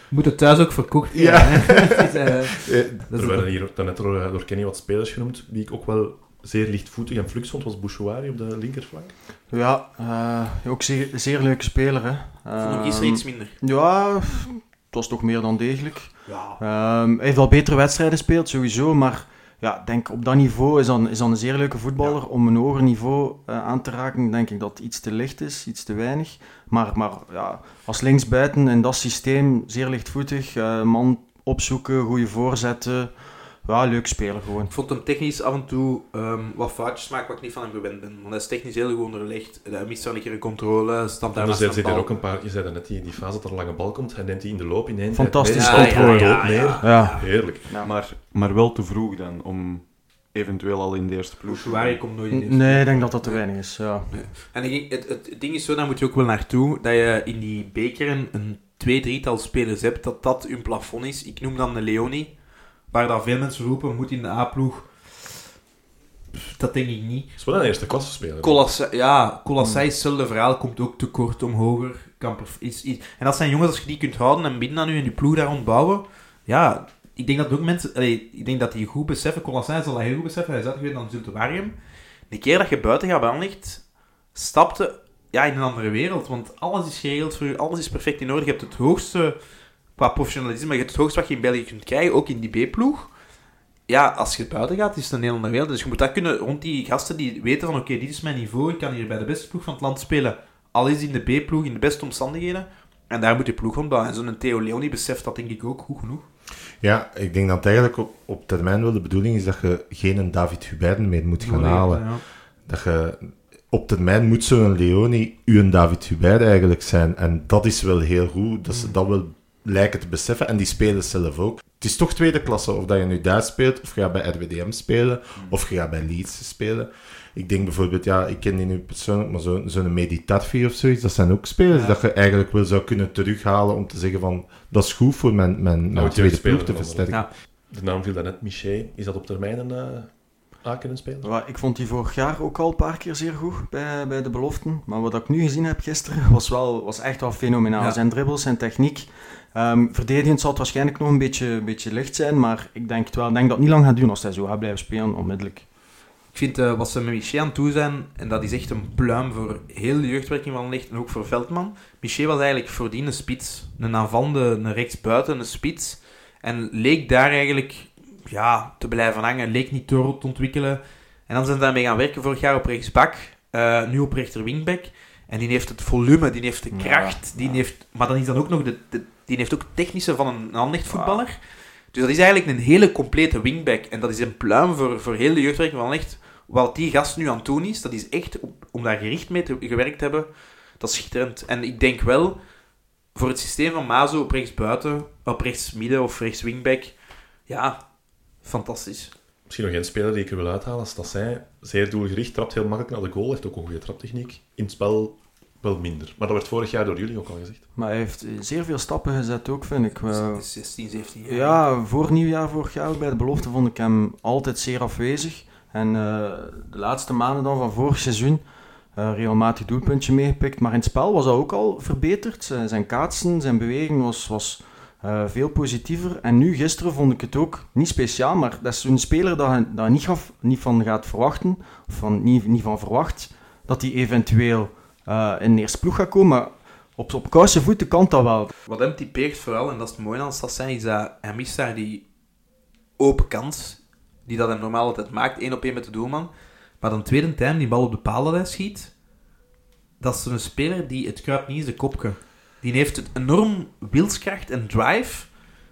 Moet het thuis ook verkocht Ja. worden, <laughs> is, eh, <laughs> dat Er werden hier daarnet door, eh, door Kenny wat spelers genoemd, die ik ook wel zeer lichtvoetig en flux vond, was Bouchouari op de linkerflank. Ja, eh, ook zeer, zeer leuke speler. Hè. ik vond gisteren Ehm, iets minder. Ja, het was toch meer dan degelijk. Ja. Ehm, hij heeft wel betere wedstrijden gespeeld, sowieso. Maar ja, denk op dat niveau is dan, is dan een zeer leuke voetballer. Om een hoger niveau eh, aan te raken, denk ik dat iets te licht is, iets te weinig. Maar, maar ja, als linksbuiten in dat systeem, zeer lichtvoetig. eh, man opzoeken, goede voorzetten. Ja, leuk speler gewoon. Ik vond hem technisch af en toe ehm, wat foutjes maken wat ik niet van hem gewend ben. Want hij is technisch heel goed onderlegd. Hij mist wel een keer een controle, stamt daar naast zit er ook een paar, je zei net, die, die fase dat er een lange bal komt, hij neemt die in de loop in één Fantastisch controle. neer. Ja. Heerlijk. Maar, maar wel te vroeg dan, om eventueel al in de eerste ploeg te Bouchouari komt nooit in deze Nee, ik denk dat dat te weinig is. Ja. En denk, het, het, het ding is zo, daar moet je ook wel naartoe, dat je in die beker een, twee, drietal spelers hebt, dat dat hun plafond is. Ik noem dan de Leoni, waar dat veel mensen roepen, moet in de A-ploeg. Dat denk ik niet. Dat is wel een eerste klasse speler. Colassa, ja, Colassai is hetzelfde verhaal, komt ook te kort om hoger. Kan perf- is, is, en dat zijn jongens, als je die kunt houden en binnen aan u en je ploeg daar rond bouwen, ja, ik denk dat ook mensen, allee, ik denk dat die goed beseffen, Colassai zal dat heel goed beseffen, hij is uitgewezen aan Zulte Waregem. De keer dat je buiten gaat Anderlecht, stapte ja, in een andere wereld, want alles is geregeld voor je, alles is perfect in orde. Je hebt het hoogste, qua professionalisme, maar je hebt het hoogste wat je in België kunt krijgen, ook in die B-ploeg. Ja, als je buiten gaat, is het een heel andere wereld. Dus je moet dat kunnen rond die gasten die weten van, oké, dit is mijn niveau, ik kan hier bij de beste ploeg van het land spelen. Al is in de B-ploeg, in de beste omstandigheden. En daar moet je ploeg rond bouwen. En zo'n Theo Leoni beseft dat denk ik ook goed genoeg. Ja, ik denk dat eigenlijk op, op termijn wel de bedoeling is dat je geen een David Huberden meer moet gaan halen. Ja. Dat je op termijn moet zo'n Leoni uw David Hubert eigenlijk zijn. En dat is wel heel goed, dat ze dat wel lijken te beseffen. En die spelen zelf ook. Het is toch tweede klasse, of dat je nu daar speelt, of je gaat bij RWDM spelen, of je gaat bij Leeds spelen. Ik denk bijvoorbeeld, ja, ik ken die nu persoonlijk, maar zo- zo'n Meditarfi of zoiets, dat zijn ook spelers Ja. dat je eigenlijk wel zou kunnen terughalen om te zeggen van, dat is goed voor mijn, mijn, mijn Nou, tweede speler ploeg te versterken. Ja. De naam viel daarnet, Miché. Is dat op termijn een uh, A-speler? Ja, ik vond die vorig jaar ook al een paar keer zeer goed bij, bij de beloften. Maar wat ik nu gezien heb gisteren was, wel, was echt wel fenomenaal. Ja. Zijn dribbles, zijn techniek. Ehm, verdedigend zal het waarschijnlijk nog een beetje, beetje licht zijn. Maar ik denk, het wel, ik denk dat het niet lang gaat duren als hij zo gaat blijven spelen, onmiddellijk. Ik vind eh, wat ze met Miché aan doen zijn, en dat is echt een pluim voor heel de jeugdwerking van Licht en ook voor Veldman. Miché was eigenlijk voordien een spits. Een aanvallende, een rechtsbuiten, een spits. En leek daar eigenlijk ja, te blijven hangen. Leek niet door te ontwikkelen. En dan zijn ze daarmee gaan werken vorig jaar op rechtsbak. eh, nu op rechter wingback. En die heeft het volume, die heeft de Ja, kracht. Die heeft, maar dan is dan ook nog de, de- die heeft ook technische van een Anderlecht voetballer. Dus dat is eigenlijk een hele complete wingback. En dat is een pluim voor, voor heel de jeugdwerking van Anderlecht. Wat die gast nu aan het doen is, dat is echt om, om daar gericht mee te gewerkt te hebben. Dat is schitterend. En ik denk wel, voor het systeem van Mazo op rechts buiten, op rechts midden of rechts wingback, ja, fantastisch. Misschien nog één speler die ik er wil uithalen. Als dat zij zeer doelgericht, trapt heel makkelijk naar de goal, heeft ook een goede traptechniek. In het spel wel minder. Maar dat werd vorig jaar door jullie ook al gezegd. Maar hij heeft eh, zeer veel stappen gezet ook, vind ik. Eh, 16, 17 jaar. Ja, voor nieuwjaar vorig jaar ook bij de belofte vond ik hem altijd zeer afwezig. En eh, de laatste maanden dan van vorig seizoen eh, regelmatig doelpuntje meegepikt. Maar in het spel was dat ook al verbeterd. Zijn, kaatsen, zijn beweging was, was eh, veel positiever. En nu, gisteren, vond ik het ook niet speciaal. Maar dat is een speler dat je niet, gaf, niet van gaat verwachten. Of van, niet, niet van verwacht dat hij eventueel eh, in de eerste ploeg gaat komen. Maar op, op koude voeten kan dat wel. Wat hem typeert vooral, en dat is het mooie aan Sassin, is dat hij mist daar die open kans, die dat hij normaal altijd maakt, één op één met de doelman. Maar dan tweede time, die bal op de paal dat hij schiet, dat is een speler die, het kruipt niet eens de kopje. Die heeft het enorm wilskracht en drive.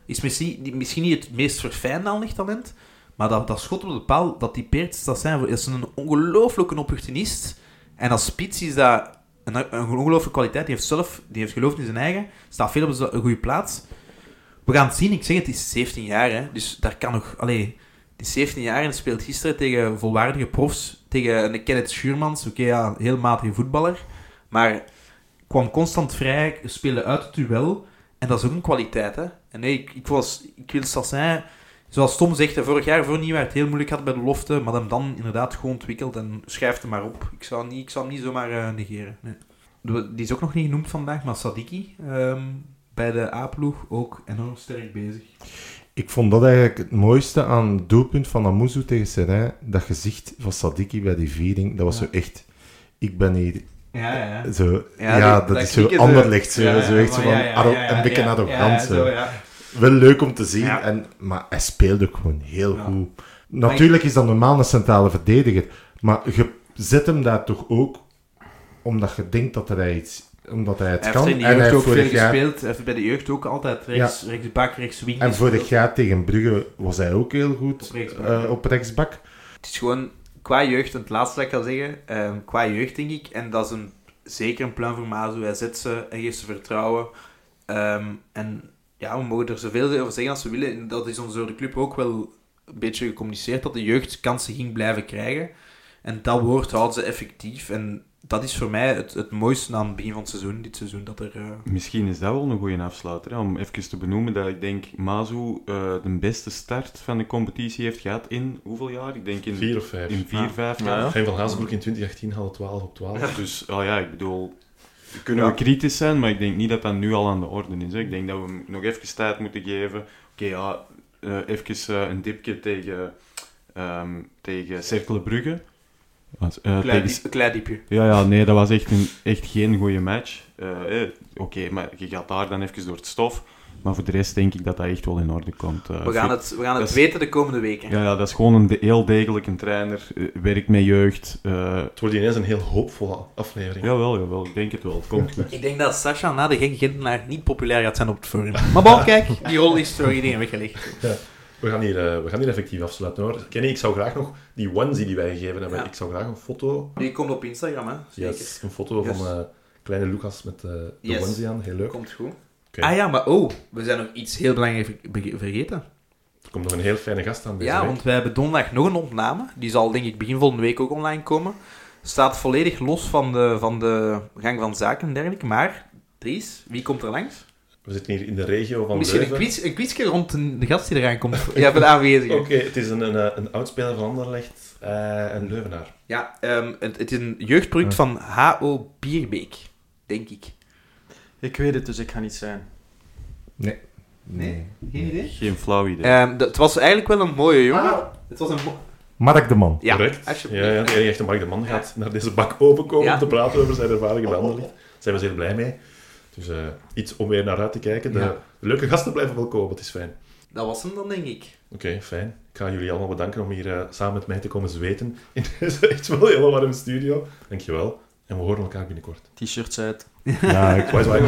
Is misschien, misschien niet het meest verfijnde lichttalent, maar dat, dat schot op de paal, dat typeert Sassin. Dat is een ongelooflijke opportunist. En als spits is dat een, een ongelooflijke kwaliteit. Die heeft zelf, die heeft geloofd in zijn eigen. Staat veel op een goede plaats. We gaan het zien. Ik zeg het, is 17 jaar. Hè, dus daar kan nog... Allee, die is 17 jaar en speelt gisteren tegen volwaardige profs. Tegen een Kenneth Schuurmans. Oké, ja, heel matige voetballer. Maar kwam constant vrij, speelde uit het duel. En dat is ook een kwaliteit. Hè. En nee, ik, was, ik wil Sassin... Zoals Tom zegt, vorig jaar voor nieuwjaar het heel moeilijk had bij de lofte, maar hem dan inderdaad gewoon ontwikkeld en schrijft hem maar op. Ik zou, niet, ik zou hem niet zomaar eh, negeren. Nee. Die is ook nog niet genoemd vandaag, maar Sadiki ehm, bij de A-ploeg ook enorm sterk bezig. Ik vond dat eigenlijk het mooiste aan het doelpunt van Amuzu tegen Serijn. Dat gezicht van Sadiki bij die viering, dat was Ja. zo echt... Ik ben hier... Ja, ja. Zo, Ja, ja, die- dat, dat is zo anderlicht. Zo, Ja, ja, zo echt zo van ja, ja, arro- ja, ja, een beetje ja, arrogant. ja, zo. Ja. Wel leuk om te zien, Ja. en, maar hij speelde ook gewoon heel Ja. goed. Natuurlijk is dat normaal een centrale verdediger, maar je zet hem daar toch ook omdat je denkt dat hij iets omdat hij het Hij kan. heeft in de en hij heeft ook veel jaar, gespeeld. Hij heeft bij de jeugd ook altijd rechts, rechtsbak, rechts wing en vorig jaar tegen Brugge was hij ook heel goed Op rechtsbak, eh, ja. op rechtsbak. Het is gewoon qua jeugd, en het laatste dat ik kan zeggen, ehm, qua jeugd denk ik, en dat is een, zeker een plan voor Mazu. Hij zet ze en geeft ze vertrouwen. Ehm, en ja, we mogen er zoveel over zeggen als we willen. En dat is ons door de club ook wel een beetje gecommuniceerd, dat de jeugd kansen ging blijven krijgen. En dat woord houden ze effectief. En dat is voor mij het, het mooiste aan het begin van het seizoen, dit seizoen, dat er... eh, Misschien is dat wel een goede afsluiter. Hè? Om even te benoemen dat ik denk Mazu eh, de beste start van de competitie heeft gehad in hoeveel jaar? Ik denk in Vier of vijf. in vier, vijf Ja, jaar. ja. Fijn van Hazenbroek in 2018 haalde 12 op 12. Dus oh ja, ik bedoel, kunnen Ja. we kritisch zijn, maar ik denk niet dat dat nu al aan de orde is. Hè. Ik denk dat we nog even tijd moeten geven. Oké, ja, eh, even eh, een dipje tegen, ehm tegen Cercle Brugge. Eh, klein, tegen- diep- klein diepje. Ja, ja, nee, dat was echt, een, echt geen goede match. Eh, eh, Oké, maar je gaat daar dan even door het stof. Maar voor de rest denk ik dat dat echt wel in orde komt. Eh, We gaan het, we gaan het weten de komende weken. Ja, ja, dat is gewoon een de- heel degelijke trainer. eh, werkt met jeugd. eh Het wordt ineens een heel hoopvolle aflevering. jawel, jawel, ik denk het wel. Het komt goed. Ik denk dat Sasha na de gekke Gentenaar niet populair gaat zijn op het forum. Maar bon, kijk, die rol is door iedereen weggelegd. We, gaan hier, eh, we gaan hier effectief afsluiten hoor. Kenny, ik zou graag nog die onesie die wij gegeven hebben, Ja. ik zou graag een foto... Die komt op Instagram, hè? Zeker. Yes, een foto Yes. van eh, kleine Lucas met eh, de Yes. onesie aan. Heel leuk. Komt goed. Ah ja, maar oh, we zijn nog iets heel belangrijks ver- vergeten. Er komt nog een heel fijne gast aan deze Ja, week. want wij hebben donderdag nog een opname. Die zal denk ik begin volgende week ook online komen. Staat volledig los van de, van de gang van zaken en dergelijke. Maar, Dries, wie komt er langs? We zitten hier in de regio van Misschien een, Leuven. quiz, een quizje rond de, gast die eraan komt. <laughs> Ja, voor de aanwezigen. Oké, het is een, een, eh, een oudspeler van Anderlecht eh en Leuvenaar. Ja, ehm, het, het is een jeugdproduct van H.O. Bierbeek, denk ik. Ik weet het, dus ik ga niet zijn. Nee. Nee? Geen idee? Geen flauw idee. Ehm, dat- het was eigenlijk wel een mooie jongen. Het was een mo- Mark de Man. ja, Correct. alsjeblieft. Ja, ja, de enige echte Mark de Man gaat naar deze bak openkomen Ja. om te praten over zijn ervaringen bij Anderlecht. Daar <laughs> zijn we zeer blij mee. Dus eh, iets om weer naar uit te kijken. De, Ja. de leuke gasten blijven wel komen, het is fijn. Dat was hem dan, denk ik. Oké, fijn. Ik ga jullie allemaal bedanken om hier eh, samen met mij te komen zweten in <laughs> deze echt wel hele warme studio. Dankjewel. En we horen elkaar binnenkort. T-shirts uit. Ja, ik Zwaai, zwaai.